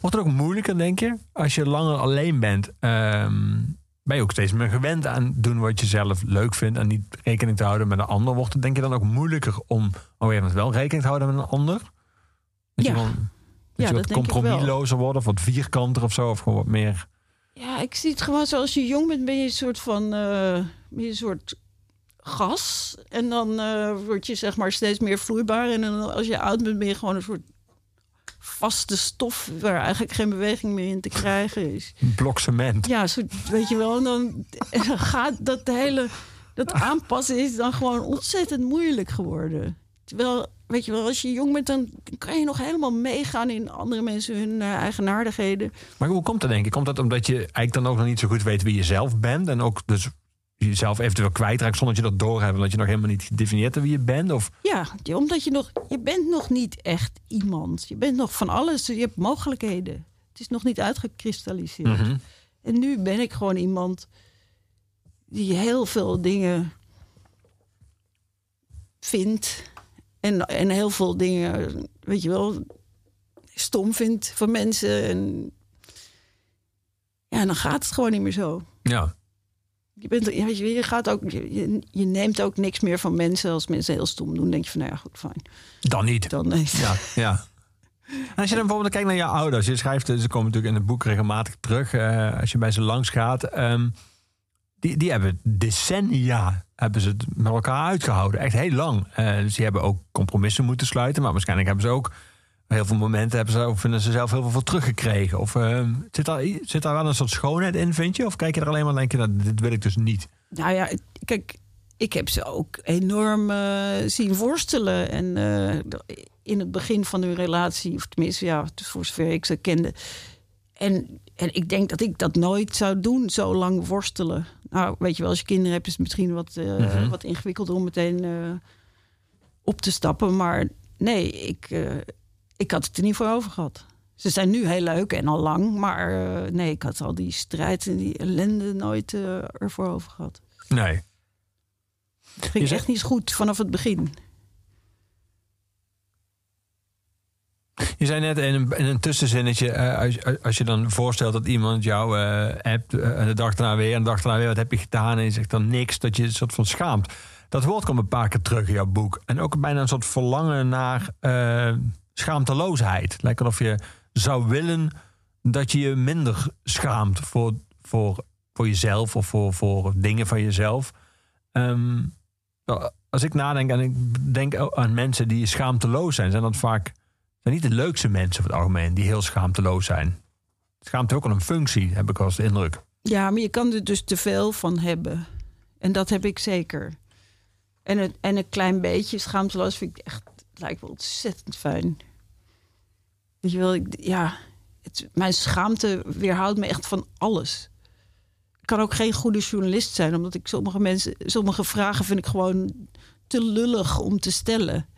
Wordt het ook moeilijker, denk je? Als je langer alleen bent, ehm, ben je ook steeds meer gewend aan doen wat je zelf leuk vindt en niet rekening te houden met een ander. Wordt het denk je dan ook moeilijker om op een wel rekening te houden met een ander? Dat Ja. je, gewoon, dat Ja, je wat compromislozer wordt of wat vierkanter of zo, of gewoon wat meer. Ja, ik zie het gewoon zoals je jong bent, ben je een soort van eh, een soort gas. En dan eh, word je zeg maar steeds meer vloeibaar. En dan, als je oud bent, ben je gewoon een soort vaste stof waar eigenlijk geen beweging meer in te krijgen is. Een blok cement. Ja, soort, weet je wel. En dan, en dan gaat dat hele dat aanpassen is dan gewoon ontzettend moeilijk geworden. Terwijl, weet je wel, als je jong bent, dan kan je nog helemaal meegaan in andere mensen hun eh, eigenaardigheden. Maar hoe komt dat denk ik? Komt dat omdat je eigenlijk dan ook nog niet zo goed weet wie je zelf bent en ook dus jezelf eventueel kwijtraakt zonder dat je dat doorhebt, omdat je nog helemaal niet gedefinieerd hebt wie je bent? Of Ja, omdat je nog, je bent nog niet echt iemand. Je bent nog van alles. Je hebt mogelijkheden. Het is nog niet uitgekristalliseerd. Mhm. En nu ben ik gewoon iemand die heel veel dingen vindt. En, en heel veel dingen, weet je wel, stom vindt van mensen. En ja, dan gaat het gewoon niet meer zo. ja. Je, bent, ja, weet je, je, gaat ook, je, je neemt ook niks meer van mensen. Als mensen heel stom doen, denk je van, nou ja, goed, fijn. Dan niet. Dan nee. Ja, ja. En als je dan bijvoorbeeld kijkt naar je ouders, je schrijft, ze komen natuurlijk in het boek regelmatig terug. eh, als je bij ze langs gaat, ehm, die, die hebben decennia hebben ze het met elkaar uitgehouden, echt heel lang. Eh, dus die hebben ook compromissen moeten sluiten, maar waarschijnlijk hebben ze ook heel veel momenten hebben ze, of vinden ze zelf heel veel voor teruggekregen. Of ehm, zit, daar, zit daar wel een soort schoonheid in, vind je? Of kijk je er alleen maar en denk je, nou, dit wil ik dus niet. Nou ja, kijk, ik heb ze ook enorm eh, zien worstelen. En eh, in het begin van hun relatie, of tenminste, ja, voor zover ik ze kende. En, en ik denk dat ik dat nooit zou doen, zo lang worstelen. Nou, weet je wel, als je kinderen hebt, is het misschien wat, Mhm. wat ingewikkelder om meteen op te stappen. Maar nee, ik, ik had het er niet voor over gehad. Ze zijn nu heel leuk en al lang, maar eh, nee, ik had al die strijd en die ellende nooit eh, ervoor over gehad. Nee. Het ging zegt- echt niet goed vanaf het begin. Je zei net in een, in een tussenzinnetje, eh, als, als je dan voorstelt dat iemand jou en de dag daarna weer en de dag daarna weer, wat heb je gedaan? En je zegt dan niks, dat je een soort van schaamt. Dat woord komt een paar keer terug in jouw boek. En ook bijna een soort verlangen naar schaamteloosheid. Lijkt alsof je zou willen dat je je minder schaamt voor, voor, voor jezelf of voor, voor dingen van jezelf. Ehm, als ik nadenk en ik denk aan mensen die schaamteloos zijn, zijn dat vaak zijn niet de leukste mensen over het algemeen die heel schaamteloos zijn. Schaamte ook al een functie, heb ik eens de indruk. Ja, maar je kan er dus te veel van hebben. En dat heb ik zeker. En, het, en een klein beetje schaamteloos vind ik echt, lijkt wel ontzettend fijn. Weet je wel, ja, mijn schaamte weerhoudt me echt van alles. Ik kan ook geen goede journalist zijn, omdat ik sommige mensen, sommige vragen vind ik gewoon te lullig om te stellen.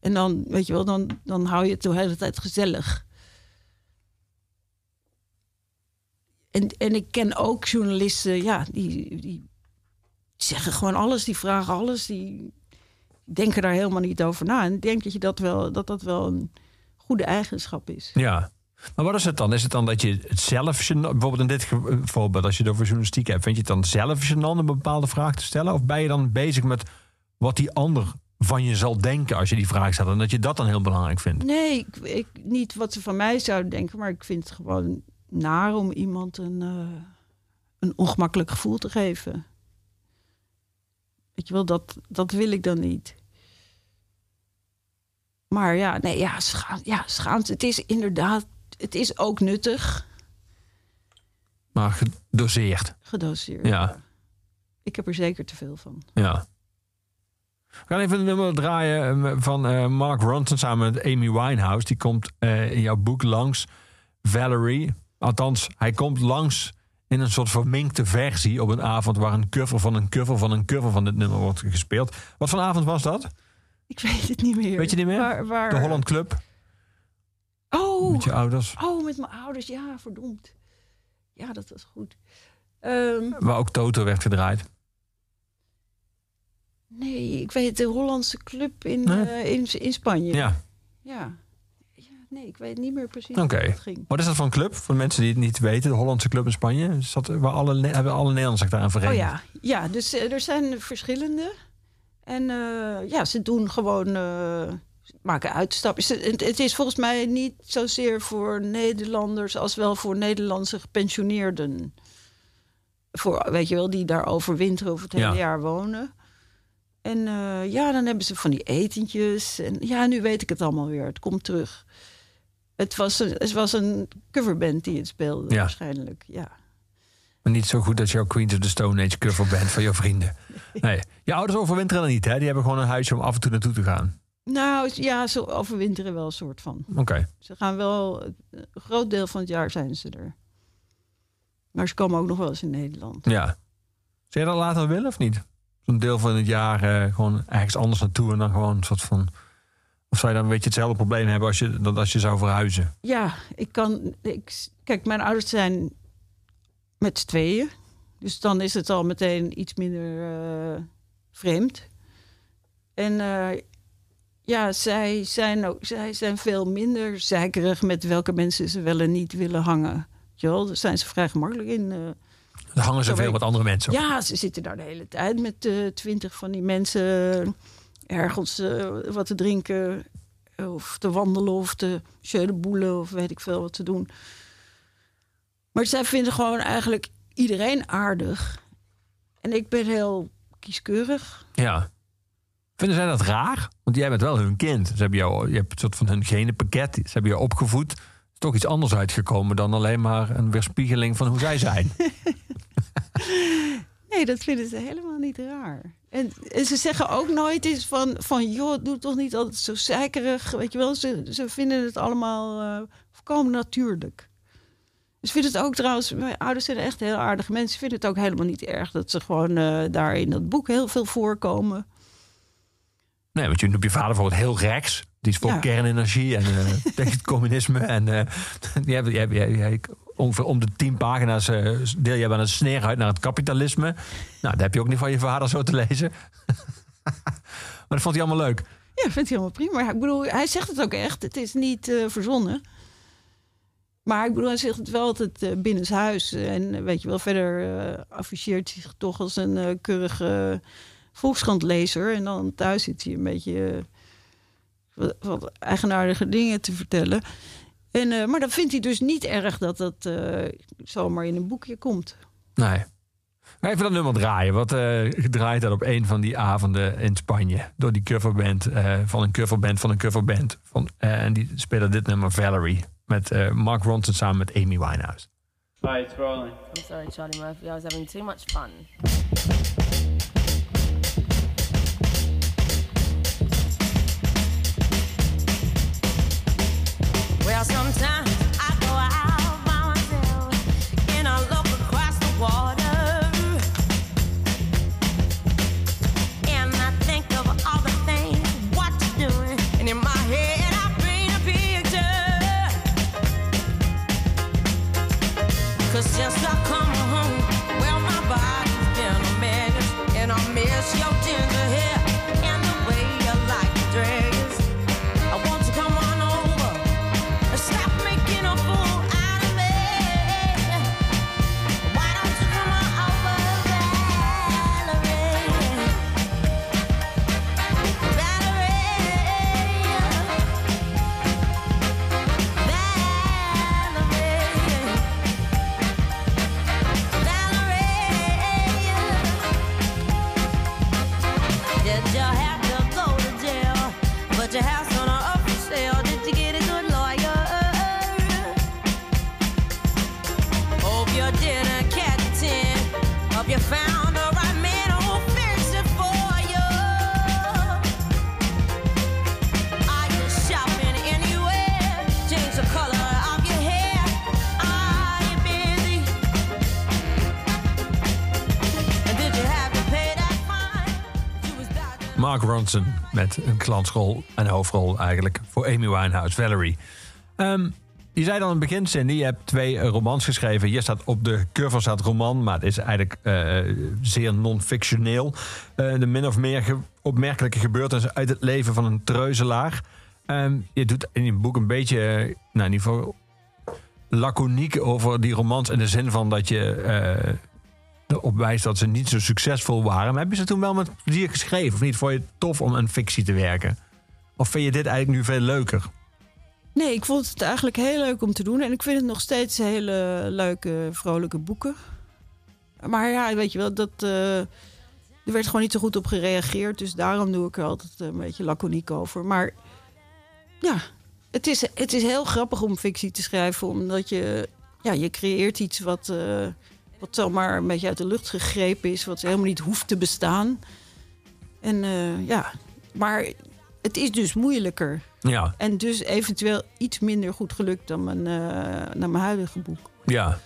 En dan, weet je wel, dan, dan hou je het de hele tijd gezellig. En, en ik ken ook journalisten, ja, die, die zeggen gewoon alles, die vragen alles, die denken daar helemaal niet over na. En ik denk dat je dat wel, dat dat wel een goede eigenschap is. Ja. Maar wat is het dan? Is het dan dat je het zelf, bijvoorbeeld in dit voorbeeld, als je het over journalistiek hebt, vind je het dan zelf gênant een bepaalde vraag te stellen? Of ben je dan bezig met wat die ander van je zal denken als je die vraag stelt. En dat je dat dan heel belangrijk vindt. Nee, ik, ik, niet wat ze van mij zouden denken, maar ik vind het gewoon naar om iemand een, eh, een ongemakkelijk gevoel te geven. Weet je wel, dat, dat wil ik dan niet. Maar ja, nee, ja, schaam, ja, schaamte. Het is inderdaad, het is ook nuttig, Maar gedoseerd. gedoseerd. Ja. Ik heb er zeker te veel van. Ja. We gaan even een nummer draaien eh, van eh, Mark Ronson samen met Amy Winehouse. Die komt eh, in jouw boek langs. Valerie. Althans, hij komt langs in een soort verminkte versie op een avond waar een cover van een cover van een cover van dit nummer wordt gespeeld. Wat voor avond was dat? Ik weet het niet meer. Weet je niet meer? Waar, waar... De Holland Club Oh, met je ouders. oh, met mijn ouders. Ja, verdomd. Ja, dat was goed. Ehm, Waar ook Toto werd gedraaid. nee, ik weet de Hollandse club in, Nee? eh, in, in Spanje. Ja, Ja. ja. Nee, ik weet niet meer precies hoe het ging. wat is dat voor een club? Voor de mensen die het niet weten, de Hollandse club in Spanje. Is dat waar alle, hebben alle Nederlanders zich daaraan Oh verenigd? ja, ja dus eh, er zijn verschillende. En eh, ja, ze doen gewoon, eh, maken uitstapjes. Het, het is volgens mij niet zozeer voor Nederlanders als wel voor Nederlandse gepensioneerden. Voor, weet je wel, die daar overwinteren of het hele Ja. jaar wonen. En eh, ja, dan hebben ze van die etentjes. En ja, nu weet ik het allemaal weer. Het komt terug. Het was een, het was een coverband die het speelde, Ja. waarschijnlijk. Ja. Maar niet zo goed als jouw Queens of the Stone Age cover band van jouw vrienden. Nee. Je ouders overwinteren dan niet, hè? Die hebben gewoon een huisje om af en toe naartoe te gaan. Nou ja, ze overwinteren wel een soort van. Oké. Ze gaan wel, een groot deel van het jaar zijn ze er. Maar ze komen ook nog wel eens in Nederland. Ja. Zou je dat later willen of niet? Zo'n deel van het jaar eh, gewoon ergens anders naartoe en dan gewoon een soort van... Of zou je dan een beetje hetzelfde probleem hebben als je, dat als je zou verhuizen? Ja, ik kan. Ik, kijk, mijn ouders zijn met z'n tweeën. Dus dan is het al meteen iets minder eh, vreemd. En eh, ja, zij zijn, ook, zij zijn veel minder zeikerig met welke mensen ze wel en niet willen hangen. Weet je wel, daar zijn ze vrij gemakkelijk in. eh. Dan hangen ze veel met andere mensen. Ja, ze zitten daar de hele tijd met twintig van die mensen ergens wat te drinken of te wandelen of te boelen of weet ik veel wat te doen. Maar zij vinden gewoon eigenlijk iedereen aardig. En ik ben heel kieskeurig. Ja. Vinden zij dat raar? Want jij bent wel hun kind. Ze hebben jou, je hebt een soort van hun genenpakket. Ze hebben je opgevoed. Er is toch iets anders uitgekomen dan alleen maar een weerspiegeling van hoe zij zijn. Nee, dat vinden ze helemaal niet raar. En, en ze zeggen ook nooit iets van, van... joh, doe toch niet altijd zo zeikerig. Weet je wel, ze, ze vinden het allemaal volkomen natuurlijk. Ze vinden het ook trouwens... Mijn ouders zijn echt heel aardige mensen. Vinden het ook helemaal niet erg... dat ze gewoon eh, daar in dat boek heel veel voorkomen. Nee, want je noemt je vader bijvoorbeeld heel rechts. Die is voor Ja. kernenergie en eh, tegen het communisme. En eh die hebben- ongeveer om de tien pagina's eh, deel je aan het sneer uit naar het kapitalisme. Nou, dat heb je ook niet van je vader zo te lezen. maar dat vond hij allemaal leuk. Ja, vindt hij helemaal prima. Maar ik bedoel, hij zegt het ook echt. Het is niet eh, verzonnen. Maar ik bedoel, hij zegt het wel altijd uh, binnenshuis. En eh, weet je wel, verder eh, afficheert hij zich toch als een eh, keurige volkskrantlezer. En dan thuis zit hij een beetje eh, wat, eigenaardige dingen te vertellen. En, eh, maar dan vindt hij dus niet erg dat dat eh, zomaar in een boekje komt. Nee. Even dat nummer draaien. Wat eh, gedraaid had op een van die avonden in Spanje. Door die coverband. eh, van een coverband van een coverband. Van, eh, en die spelen dit nummer Valerie. Met eh, Mark Ronson samen met Amy Winehouse. Hi, it's rolling. I'm sorry, Charlie Murphy. I was having too much fun. Well, sometimes Mark Ronson met een glansrol en hoofdrol eigenlijk voor Amy Winehouse, Valerie. Ehm, je zei dan in het begin, Cindy, je hebt twee eh, romans geschreven. Hier staat op de cover staat roman, maar het is eigenlijk eh, zeer non-fictioneel. Eh, de min of meer opmerkelijke gebeurtenissen uit het leven van een treuzelaar. Ehm, je doet in je boek een beetje, nou in ieder geval laconiek over die romans in de zin van dat je erop wijst dat ze niet zo succesvol waren. Maar heb je ze toen wel met plezier geschreven? Of niet? Vond je het tof om aan fictie te werken? Of vind je dit eigenlijk nu veel leuker? Nee, ik vond het eigenlijk heel leuk om te doen. En ik vind het nog steeds hele leuke, vrolijke boeken. Maar ja, weet je wel, dat, eh, er werd gewoon niet zo goed op gereageerd. Dus daarom doe ik er altijd een beetje laconiek over. Maar ja, het is, het is heel grappig om fictie te schrijven. Omdat je, ja, je creëert iets wat, eh, wat zomaar een beetje uit de lucht gegrepen is. Wat helemaal niet hoeft te bestaan. En eh, ja, maar het is dus moeilijker. Ja, En dus eventueel iets minder goed gelukt dan mijn, dan mijn huidige boek. ja.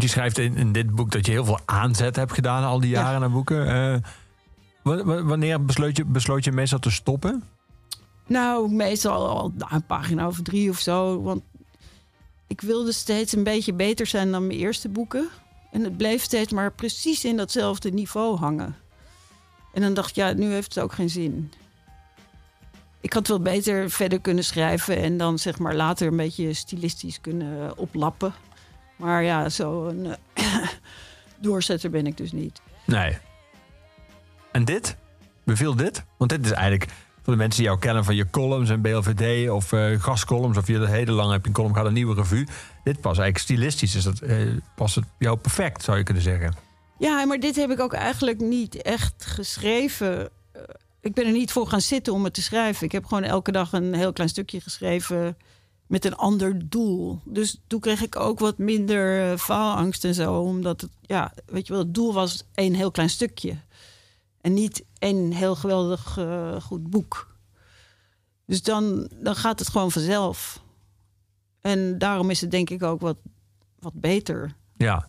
Je schrijft in, in dit boek dat je heel veel aanzet hebt gedaan al die Ja. jaren naar boeken. Eh, wa- wa- wanneer besloot je, besloot je meestal te stoppen? Nou, meestal al nou, een pagina of drie of zo. Want ik wilde steeds een beetje beter zijn dan mijn eerste boeken. En het bleef steeds maar precies in datzelfde niveau hangen. En dan dacht ik, ja, nu heeft het ook geen zin. Ik had wel beter verder kunnen schrijven en dan zeg maar later een beetje stilistisch kunnen oplappen. Maar ja, zo'n doorzetter ben ik dus niet. Nee. En dit? Beviel dit? Want dit is eigenlijk voor de mensen die jou kennen van je columns en BLVD of eh gastcolumns. Of je hele lang heb je een column gehad, een nieuwe revue. Dit pas eigenlijk stilistisch. Dus dat eh, past het jou perfect, zou je kunnen zeggen. Ja, maar dit heb ik ook eigenlijk niet echt geschreven. Eh, Ik ben er niet voor gaan zitten om het te schrijven. Ik heb gewoon elke dag een heel klein stukje geschreven met een ander doel. Dus toen kreeg ik ook wat minder eh, faalangst en zo. Omdat het, ja, weet je wel, het doel was één heel klein stukje. En niet één heel geweldig eh, goed boek. Dus dan, dan gaat het gewoon vanzelf. En daarom is het denk ik ook wat, wat beter. Ja.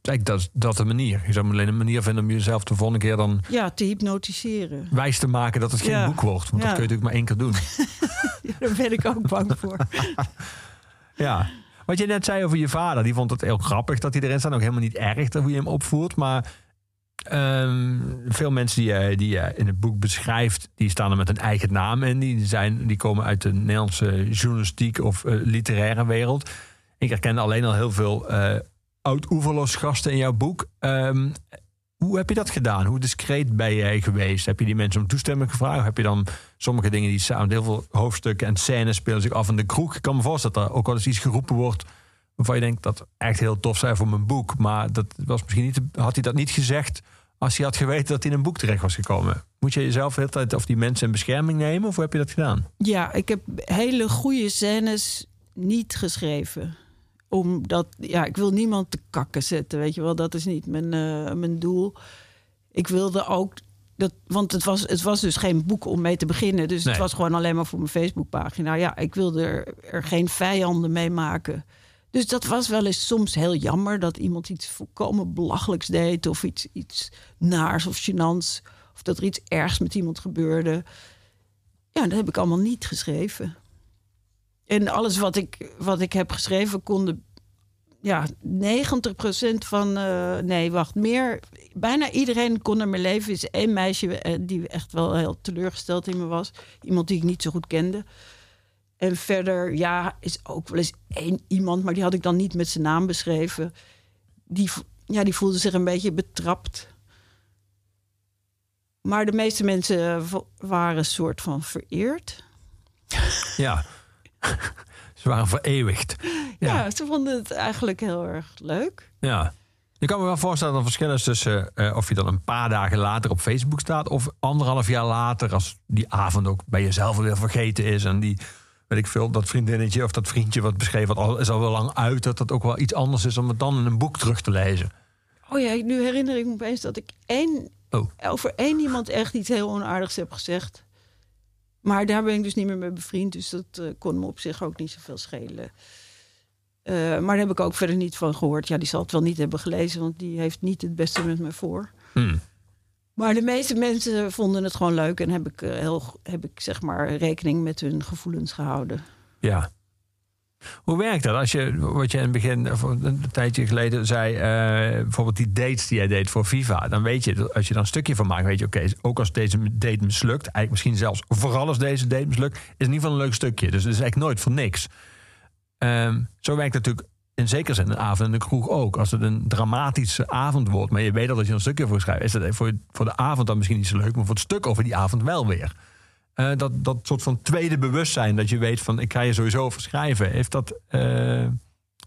Kijk, dat is dat de manier. Je zou alleen een manier vinden om jezelf de volgende keer dan Ja, te hypnotiseren. wijs te maken dat het geen Ja. boek wordt. Want Ja. dat kun je natuurlijk maar één keer doen. Daar ben ik ook bang voor. Ja. Wat je net zei over je vader, die vond het heel grappig dat hij erin staat. Ook helemaal niet erg dat hoe je hem opvoert. Maar ehm, veel mensen die, je- die je in het boek beschrijft, die staan er met een eigen naam in. Die, zijn, die komen uit de Nederlandse journalistiek of eh, literaire wereld. Ik herken alleen al heel veel eh oud-oeverloos gasten in jouw boek. Ehm, hoe heb je dat gedaan? Hoe discreet ben jij geweest? Heb je die mensen om toestemming gevraagd? Heb je dan sommige dingen die samen, heel veel hoofdstukken en scènes spelen zich af in de kroeg? Ik kan me voorstellen dat er ook wel eens iets geroepen wordt waarvan je denkt dat echt heel tof zijn voor mijn boek. Maar dat was misschien niet, had hij dat niet gezegd als hij had geweten dat hij in een boek terecht was gekomen. Moet je jezelf de hele tijd of die mensen in bescherming nemen? Of hoe heb je dat gedaan? Ja, ik heb hele goede scènes niet geschreven. Omdat, ja, ik wil niemand te kakken zetten, weet je wel. Dat is niet mijn, eh, mijn doel. Ik wilde ook, dat, want het was, het was dus geen boek om mee te beginnen. Dus Nee. het was gewoon alleen maar voor mijn Facebookpagina. Ja, ik wilde er, er geen vijanden mee maken. Dus dat was wel eens soms heel jammer dat iemand iets volkomen belachelijks deed. Of iets, iets naars of gênants. Of dat er iets ergs met iemand gebeurde. Ja, dat heb ik allemaal niet geschreven. En alles wat ik, wat ik heb geschreven konden... Ja, 90% van... eh, nee, wacht, meer... Bijna iedereen kon er mijn leven. is één meisje eh, die echt wel heel teleurgesteld in me was. Iemand die ik niet zo goed kende. En verder, ja, is ook wel eens één iemand... maar die had ik dan niet met zijn naam beschreven. Die, ja, die voelde zich een beetje betrapt. Maar de meeste mensen eh, waren een soort van vereerd. Ja. Ze waren vereeuwigd. Ja. Ja. ze vonden het eigenlijk heel erg leuk. Ja. Je kan me wel voorstellen dat er verschil is tussen eh, of je dan een paar dagen later op Facebook staat of anderhalf jaar later als die avond ook bij jezelf weer vergeten is en die, weet ik veel, dat vriendinnetje of dat vriendje wat beschreven wat al, is al wel lang uit, dat dat ook wel iets anders is om het dan in een boek terug te lezen. Oh ja, nu herinner ik me opeens dat ik één, Oh. over één iemand echt iets heel onaardigs heb gezegd. Maar daar ben ik dus niet meer mee bevriend. Dus dat eh, kon me op zich ook niet zoveel schelen. Eh, maar daar heb ik ook verder niet van gehoord. Ja, die zal het wel niet hebben gelezen, want die heeft niet het beste met me voor. Hmm. Maar de meeste mensen vonden het gewoon leuk en heb ik, eh, heel, heb ik zeg maar rekening met hun gevoelens gehouden. Ja. Hoe werkt dat? Als je, wat je in het begin, of een tijdje geleden zei, eh, bijvoorbeeld die dates die jij deed voor Viva. Dan weet je, als je dan een stukje van maakt, weet je, oké, ook als deze date mislukt, eigenlijk misschien zelfs vooral als deze date mislukt, is in ieder geval een leuk stukje. Dus het is eigenlijk nooit voor niks. Ehm, zo werkt het natuurlijk in zekere zin een avond in de kroeg ook. Als het een dramatische avond wordt, maar je weet al dat je een stukje voor schrijft, is het voor, voor de avond dan misschien niet zo leuk, maar voor het stuk over die avond wel weer. Eh, dat, dat soort van tweede bewustzijn, dat je weet van ik ga je sowieso over schrijven. Heeft dat, eh,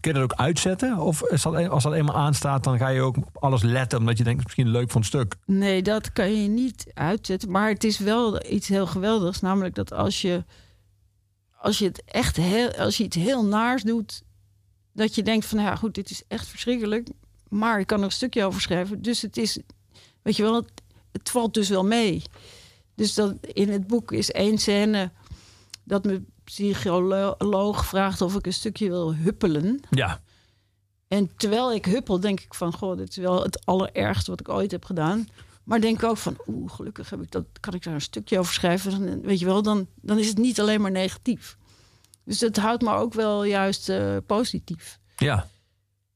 kun je dat ook uitzetten? Of is dat, als dat eenmaal aanstaat, dan ga je ook alles letten, omdat je denkt misschien leuk voor een stuk. Nee, dat kan je niet uitzetten. Maar het is wel iets heel geweldigs. Namelijk dat als je, als je het echt heel, als je iets heel naars doet, dat je denkt van nou ja, goed, dit is echt verschrikkelijk. Maar ik kan er een stukje over schrijven. Dus het is, weet je wel, het, het valt dus wel mee. Dus dat in het boek is één scène dat mijn psycholoog vraagt of ik een stukje wil huppelen. Ja, En terwijl ik huppel, denk ik van, goh, dit is wel het allerergste wat ik ooit heb gedaan. Maar denk ik ook van, oeh, gelukkig heb ik dat, kan ik daar een stukje over schrijven. Dan, weet je wel, dan, dan is het niet alleen maar negatief. Dus dat houdt me ook wel juist eh, positief. ja.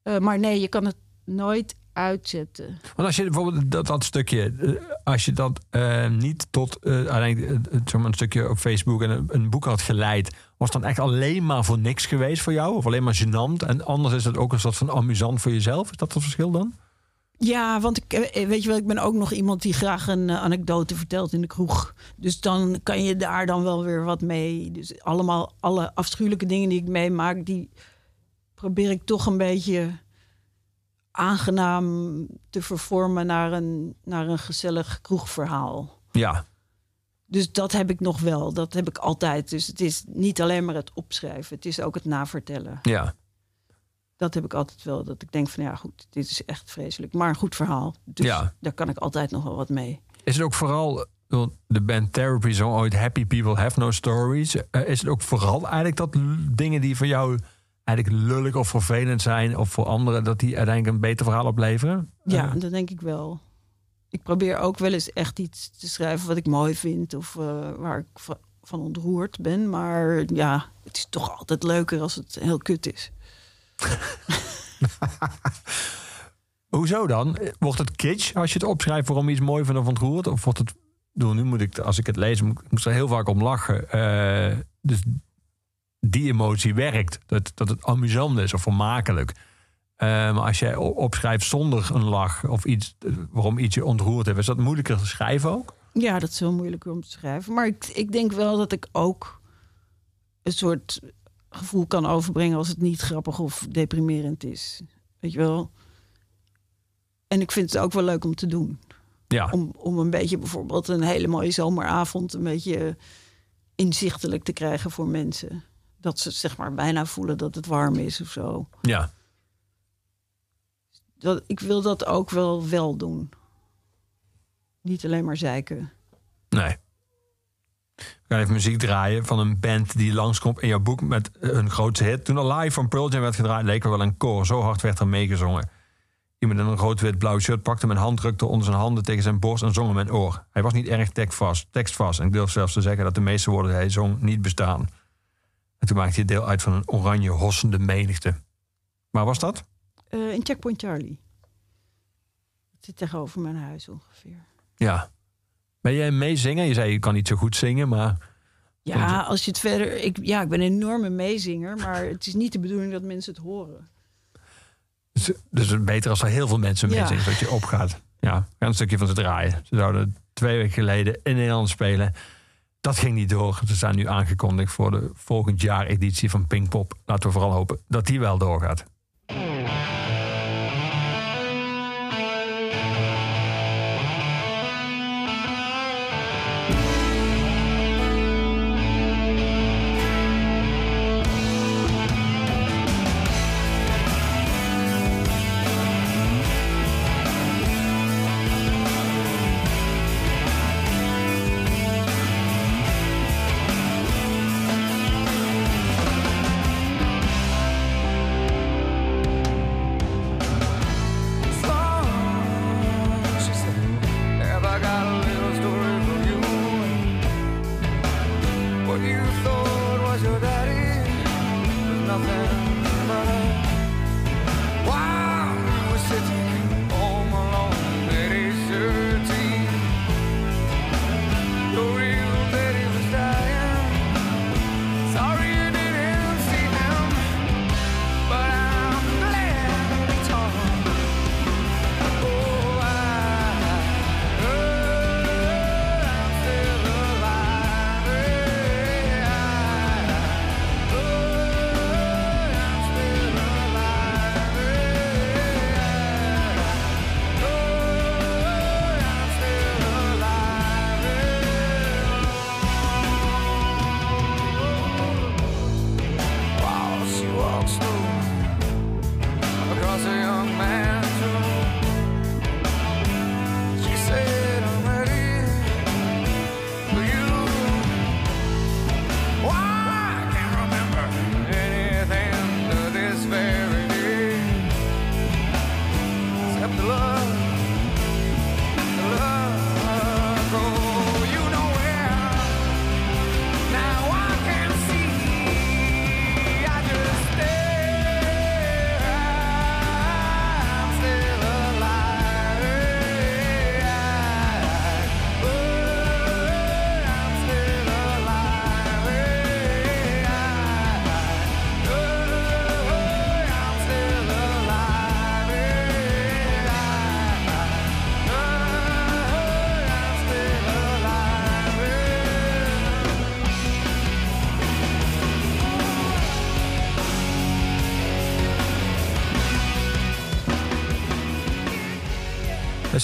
Eh, maar nee, je kan het nooit uitzetten. Want als je bijvoorbeeld dat, dat stukje, eh, als je dat niet tot zeg maar een stukje op Facebook en een, een boek had geleid, was het dan echt alleen maar voor niks geweest voor jou? Of alleen maar gênant? En anders is het ook een soort van amusant voor jezelf? Is dat het verschil dan? Ja, want ik, eh, weet je wel, ik ben ook nog iemand die graag een eh, anekdote vertelt in de kroeg. Dus dan kan je daar dan wel weer wat mee. Dus allemaal, alle afschuwelijke dingen die ik meemaak, die probeer ik toch een beetje aangenaam te vervormen naar een, naar een gezellig kroegverhaal. Ja, Dus dat heb ik nog wel. Dat heb ik altijd. Dus het is niet alleen maar het opschrijven. Het is ook het navertellen. ja. Dat heb ik altijd wel. Dat ik denk van ja goed, dit is echt vreselijk. Maar een goed verhaal. Dus Ja. daar kan ik altijd nog wel wat mee. Is het ook vooral, want de band Therapy zong ooit Happy People Have No Stories. Eh, is het ook vooral eigenlijk dat dingen die voor jou eigenlijk lullig of vervelend zijn, of voor anderen, dat die uiteindelijk een beter verhaal opleveren? Ja, Eh, dat denk ik wel. Ik probeer ook wel eens echt iets te schrijven wat ik mooi vind. Of eh, waar ik va- van ontroerd ben. Maar ja, het is toch altijd leuker als het heel kut is. Hoezo dan? Wordt het kitsch als je het opschrijft waarom iets mooi vindt of ontroert? Of wordt het... bedoel, Nu moet ik, als ik het lees, moet er heel vaak om lachen. Eh, dus die emotie werkt. Dat, dat het amusant is of vermakelijk. Eh, maar als jij opschrijft zonder een lach of iets eh, waarom iets je ontroerd heeft, is dat moeilijker te schrijven ook? Ja, dat is heel moeilijk om te schrijven. Maar ik, ik denk wel dat ik ook een soort gevoel kan overbrengen als het niet grappig of deprimerend is. Weet je wel? En ik vind het ook wel leuk om te doen. Ja, Om, om een beetje bijvoorbeeld een hele mooie zomeravond een beetje inzichtelijk te krijgen voor mensen. Dat ze zeg maar bijna voelen dat het warm is of zo. ja. Dat, ik wil dat ook wel wel doen. Niet alleen maar zeiken. Nee. We gaan even muziek draaien van een band die langskomt in jouw boek met hun grootste hit. Toen er live van Pearl Jam werd gedraaid, leek er wel een koor. Zo hard werd er meegezongen. Iemand in een rood-wit-blauw shirt pakte mijn hand, drukte onder zijn handen tegen zijn borst en zong in mijn oor. Hij was niet erg tekstvast, tekstvast en ik durf zelfs te zeggen dat de meeste woorden die hij zong niet bestaan. En toen maakte hij deel uit van een oranje hossende menigte. Waar was dat? Eh, in Checkpoint Charlie. Het zit tegenover mijn huis ongeveer. Ja. Ben jij een meezinger? Je zei je kan niet zo goed zingen, maar Ja, als je het verder. Ik, ja, ik ben een enorme meezinger, maar het is niet de bedoeling dat mensen het horen. Dus, dus het is beter als er heel veel mensen mee Ja. zijn, dat je opgaat. Ja, gaan een stukje van ze draaien. Ze zouden twee weken geleden in Nederland spelen. Dat ging niet door. Ze zijn nu aangekondigd voor de volgend jaar editie van Pinkpop. Laten we vooral hopen dat die wel doorgaat.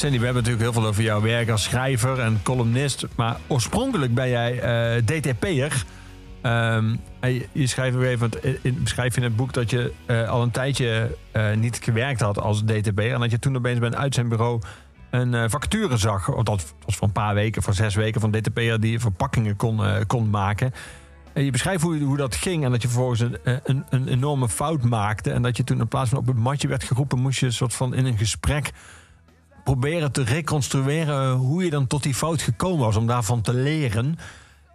Eh, Sandy, we hebben natuurlijk heel veel over jouw werk als schrijver en columnist. Maar oorspronkelijk ben jij eh, DTP'er. Ehm, je, schrijft weer even, want in, beschrijf in het boek dat je eh, al een tijdje eh, niet gewerkt had als DTP'er. En dat je toen opeens bij een uitzendbureau een eh, vacature zag. Want dat was voor een paar weken, voor zes weken van DTP'er die verpakkingen kon, eh, kon maken. En je beschrijft hoe, hoe dat ging en dat je vervolgens een, eh, een, een enorme fout maakte. En dat je toen in plaats van op het matje werd geroepen, moest je een soort van in een gesprek proberen te reconstrueren hoe je dan tot die fout gekomen was, om daarvan te leren.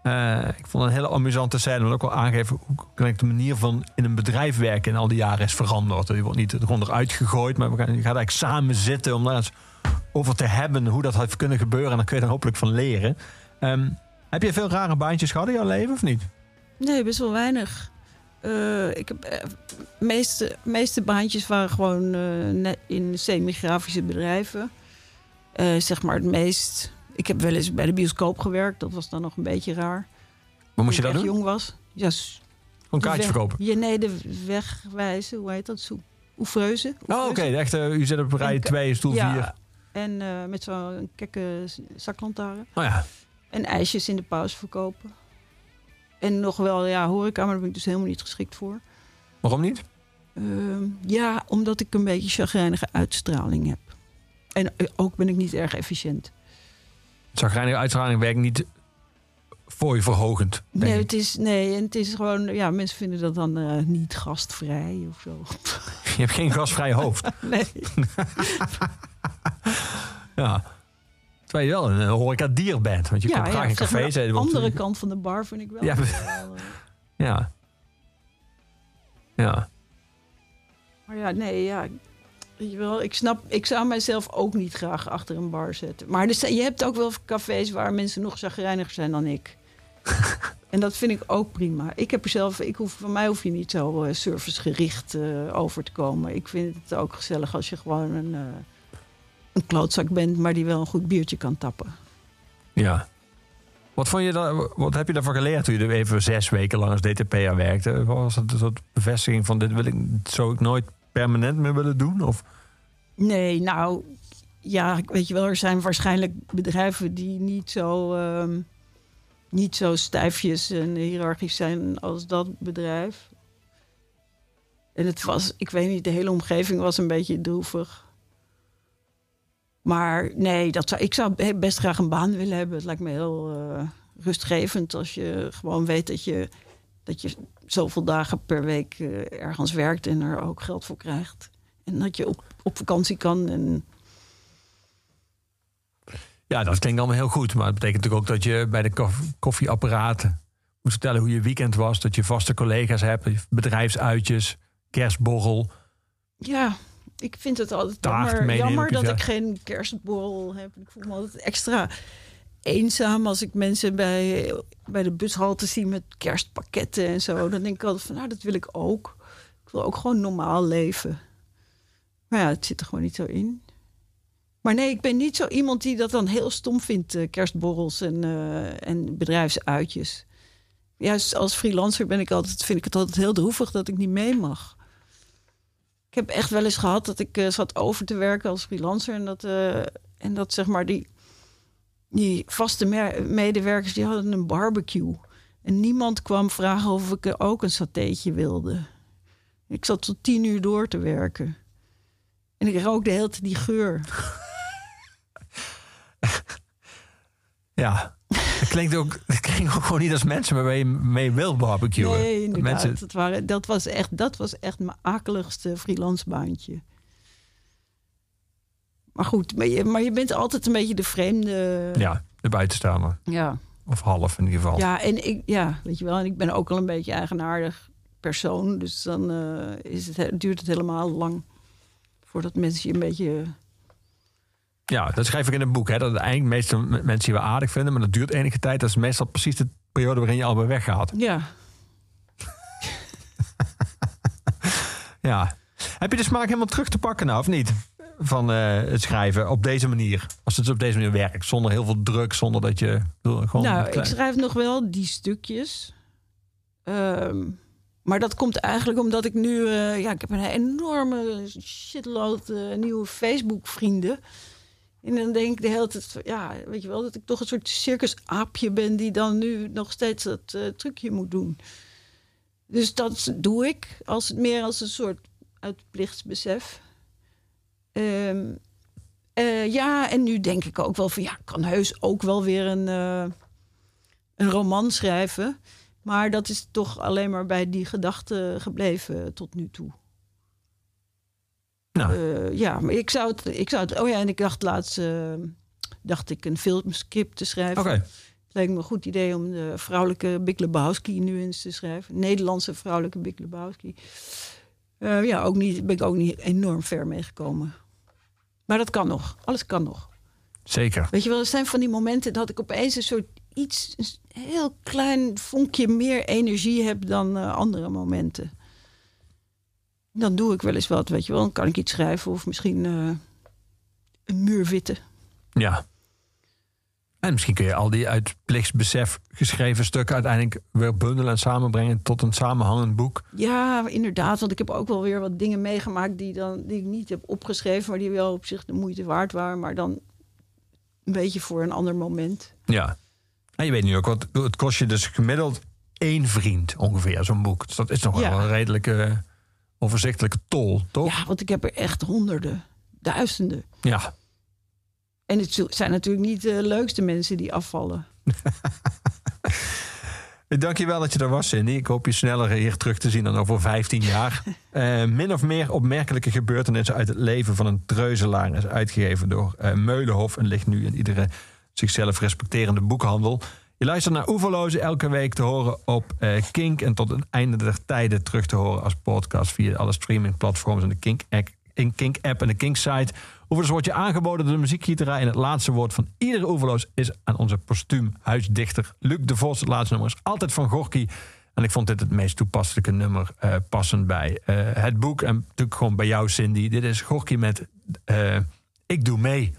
Eh, ik vond het een hele amusante scène, maar ook wel aangeven hoe de manier van in een bedrijf werken in al die jaren is veranderd. Je wordt niet gewoon eruit gegooid, maar we gaan, je gaat eigenlijk samen zitten om daar eens over te hebben hoe dat heeft kunnen gebeuren. En dan kun je er hopelijk van leren. Ehm, heb je veel rare baantjes gehad in jouw leven of niet? Nee, best wel weinig. Eh, ik heb eh, meeste, meeste baantjes waren gewoon net in semi-grafische bedrijven. Zeg maar het meest. Ik heb wel eens bij de bioscoop gewerkt. Dat was dan nog een beetje raar. Wat moest je dat ik doen? echt jong was. Ja, de kaartjes weg- verkopen? Ja, nee, de wegwijzen. Hoe heet dat? Oefreuzen. Oh, oké. de echte, u zit op rij 2, stoel 4. Ja, en met zo'n kekke zaklantaarn. Oh ja. En ijsjes in de pauze verkopen. En nog wel, ja, horeca, maar daar ben ik dus helemaal niet geschikt voor. Waarom niet? Ehm, ja, omdat ik een beetje chagrijnige uitstraling heb. En eh, ook ben ik niet erg efficiënt. Zagrijnige uitstraling werkt niet voor je verhogend. Nee ik. het, is, nee, en het is gewoon, ja, mensen vinden dat dan eh, niet gastvrij of zo. Je hebt geen gasvrij hoofd. nee. Ja. Terwijl je wel een horeca dier bent. Want je komt graag in zeg maar, cafés. de andere kant van de bar vind ik wel. Ja, eh, Ja. Ja. Maar ja, nee, ja. Je wel, ik snap, ik zou mijzelf ook niet graag achter een bar zetten. Maar er je hebt ook wel cafés waar mensen nog chagrijniger zijn dan ik. en dat vind ik ook prima. Ik heb er zelf, ik hoef, van mij hoef je niet zo eh, servicegericht eh, over te komen. Ik vind het ook gezellig als je gewoon een, een klootzak bent, maar die wel een goed biertje kan tappen. Ja. Wat, vond je dan, wat heb je daarvan geleerd toen je er even zes weken lang als DTP'er werkte? Was het een soort bevestiging van dit wil ik, zou ik nooit permanent meer willen doen? Of? Nee, nou, ja, weet je wel, er zijn waarschijnlijk bedrijven die niet zo, ehm, niet zo stijfjes en hiërarchisch zijn als dat bedrijf. En het was, ik weet niet, de hele omgeving was een beetje droevig. Maar nee, dat zou, ik zou best graag een baan willen hebben. Het lijkt me heel eh, rustgevend als je gewoon weet dat je, dat je zoveel dagen per week eh, ergens werkt en er ook geld voor krijgt. En dat je op, op vakantie kan. En Ja, dat klinkt allemaal heel goed. Maar het betekent natuurlijk ook dat je bij de koff- koffieapparaat moet vertellen hoe je weekend was. Dat je vaste collega's hebt, bedrijfsuitjes, kerstborrel. Ja, ik vind het altijd Taart jammer, dat ik geen kerstborrel heb. Ik voel me altijd extra eenzaam als ik mensen bij, bij de bushalte zie met kerstpakketten en zo. Dan denk ik altijd van, nou, dat wil ik ook. Ik wil ook gewoon normaal leven. Maar ja, het zit er gewoon niet zo in. Maar nee, ik ben niet zo iemand die dat dan heel stom vindt, eh, kerstborrels en, eh, en bedrijfsuitjes. Juist als freelancer ben ik altijd, vind ik het altijd heel droevig dat ik niet mee mag. Ik heb echt wel eens gehad dat ik eh, zat over te werken als freelancer. En dat, eh, en dat zeg maar die, die vaste medewerkers die hadden een barbecue. En niemand kwam vragen of ik ook een satéetje wilde. Ik zat tot tien uur door te werken. En ik rook de hele tijd die geur. Ja, klinkt ook, dat klinkt ook gewoon niet als mensen waarmee je mee wil barbecuen. Nee, inderdaad. Mensen, Dat, waren, dat, was echt, dat was echt mijn akeligste freelance baantje. Maar goed, maar je, maar je bent altijd een beetje de vreemde. ja, de buitenstaander. Ja. Of half in ieder geval. Ja, en ik, ja, weet je wel, en ik ben ook al een beetje eigenaardig persoon. Dus dan eh, is het, he- duurt het helemaal lang voordat mensen je een beetje. Ja, dat schrijf ik in het boek. Hè, dat het eigenlijk meestal mensen je wel aardig vinden, maar dat duurt enige tijd. Dat is meestal precies de periode waarin je al weer weggaat. Ja, Ja. Heb je de smaak helemaal terug te pakken nou, of niet? Van eh, het schrijven op deze manier. Als het op deze manier werkt. Zonder heel veel druk, zonder dat je... Gewoon nou, ik schrijf nog wel die stukjes. Ehm, maar dat komt eigenlijk omdat ik nu... eh, ja, ik heb een enorme shitload eh, nieuwe Facebook-vrienden. En dan denk ik de hele tijd... Ja, weet je wel, dat ik toch een soort circusaapje ben... die dan nu nog steeds dat eh, trucje moet doen. Dus dat doe ik als meer als een soort uit plichtsbesef. Ehm, eh, ja, en nu denk ik ook wel van ja, ik kan heus ook wel weer een, eh, een roman schrijven. Maar dat is toch alleen maar bij die gedachte gebleven tot nu toe. Nou. Eh, ja, maar ik zou het, ik zou het. Oh ja, en ik dacht laatst eh, dacht ik een filmscript te schrijven. Oké. Het lijkt me een goed idee om de vrouwelijke Big Lebowski nu eens te schrijven. Nederlandse vrouwelijke Big Lebowski. Eh, ja, ook niet, ben ik ook niet enorm ver meegekomen. Maar dat kan nog. Alles kan nog. Zeker. Weet je wel, er zijn van die momenten dat ik opeens een soort iets, een heel klein vonkje meer energie heb dan andere momenten. Dan doe ik wel eens wat, weet je wel. Dan kan ik iets schrijven of misschien eh, een muur witten. Ja. En misschien kun je al die uit plichtsbesef geschreven stukken uiteindelijk weer bundelen en samenbrengen tot een samenhangend boek. Ja, inderdaad. Want ik heb ook wel weer wat dingen meegemaakt die, dan, die ik niet heb opgeschreven, maar die wel op zich de moeite waard waren. Maar dan een beetje voor een ander moment. Ja. En je weet nu ook wat het kost je dus gemiddeld één vriend ongeveer zo'n boek. Dus dat is nog Ja. wel een redelijke overzichtelijke tol, toch? Ja, want ik heb er echt honderden, duizenden. Ja. En het zijn natuurlijk niet de leukste mensen die afvallen. Dank je wel dat je er was, Cindy. Ik hoop je sneller hier terug te zien dan over 15 jaar. Eh, min of meer opmerkelijke gebeurtenissen uit het leven van een treuzelaar is uitgegeven door eh, Meulenhof en ligt nu in iedere zichzelf respecterende boekhandel. Je luistert naar Oeverlozen elke week te horen op eh, Kink en tot het einde der tijden terug te horen als podcast via alle streamingplatforms en de Kink app, in Kink app en de Kink site. Oeverloos wordt je aangeboden door de muziekgieterij en het laatste woord van iedere Oeverloos is aan onze postuum huisdichter Luc de Vos. Het laatste nummer is altijd van Gorky. En ik vond dit het meest toepasselijke nummer eh, passend bij eh, het boek. En natuurlijk gewoon bij jou, Cindy. Dit is Gorky met Ik Doe Mee.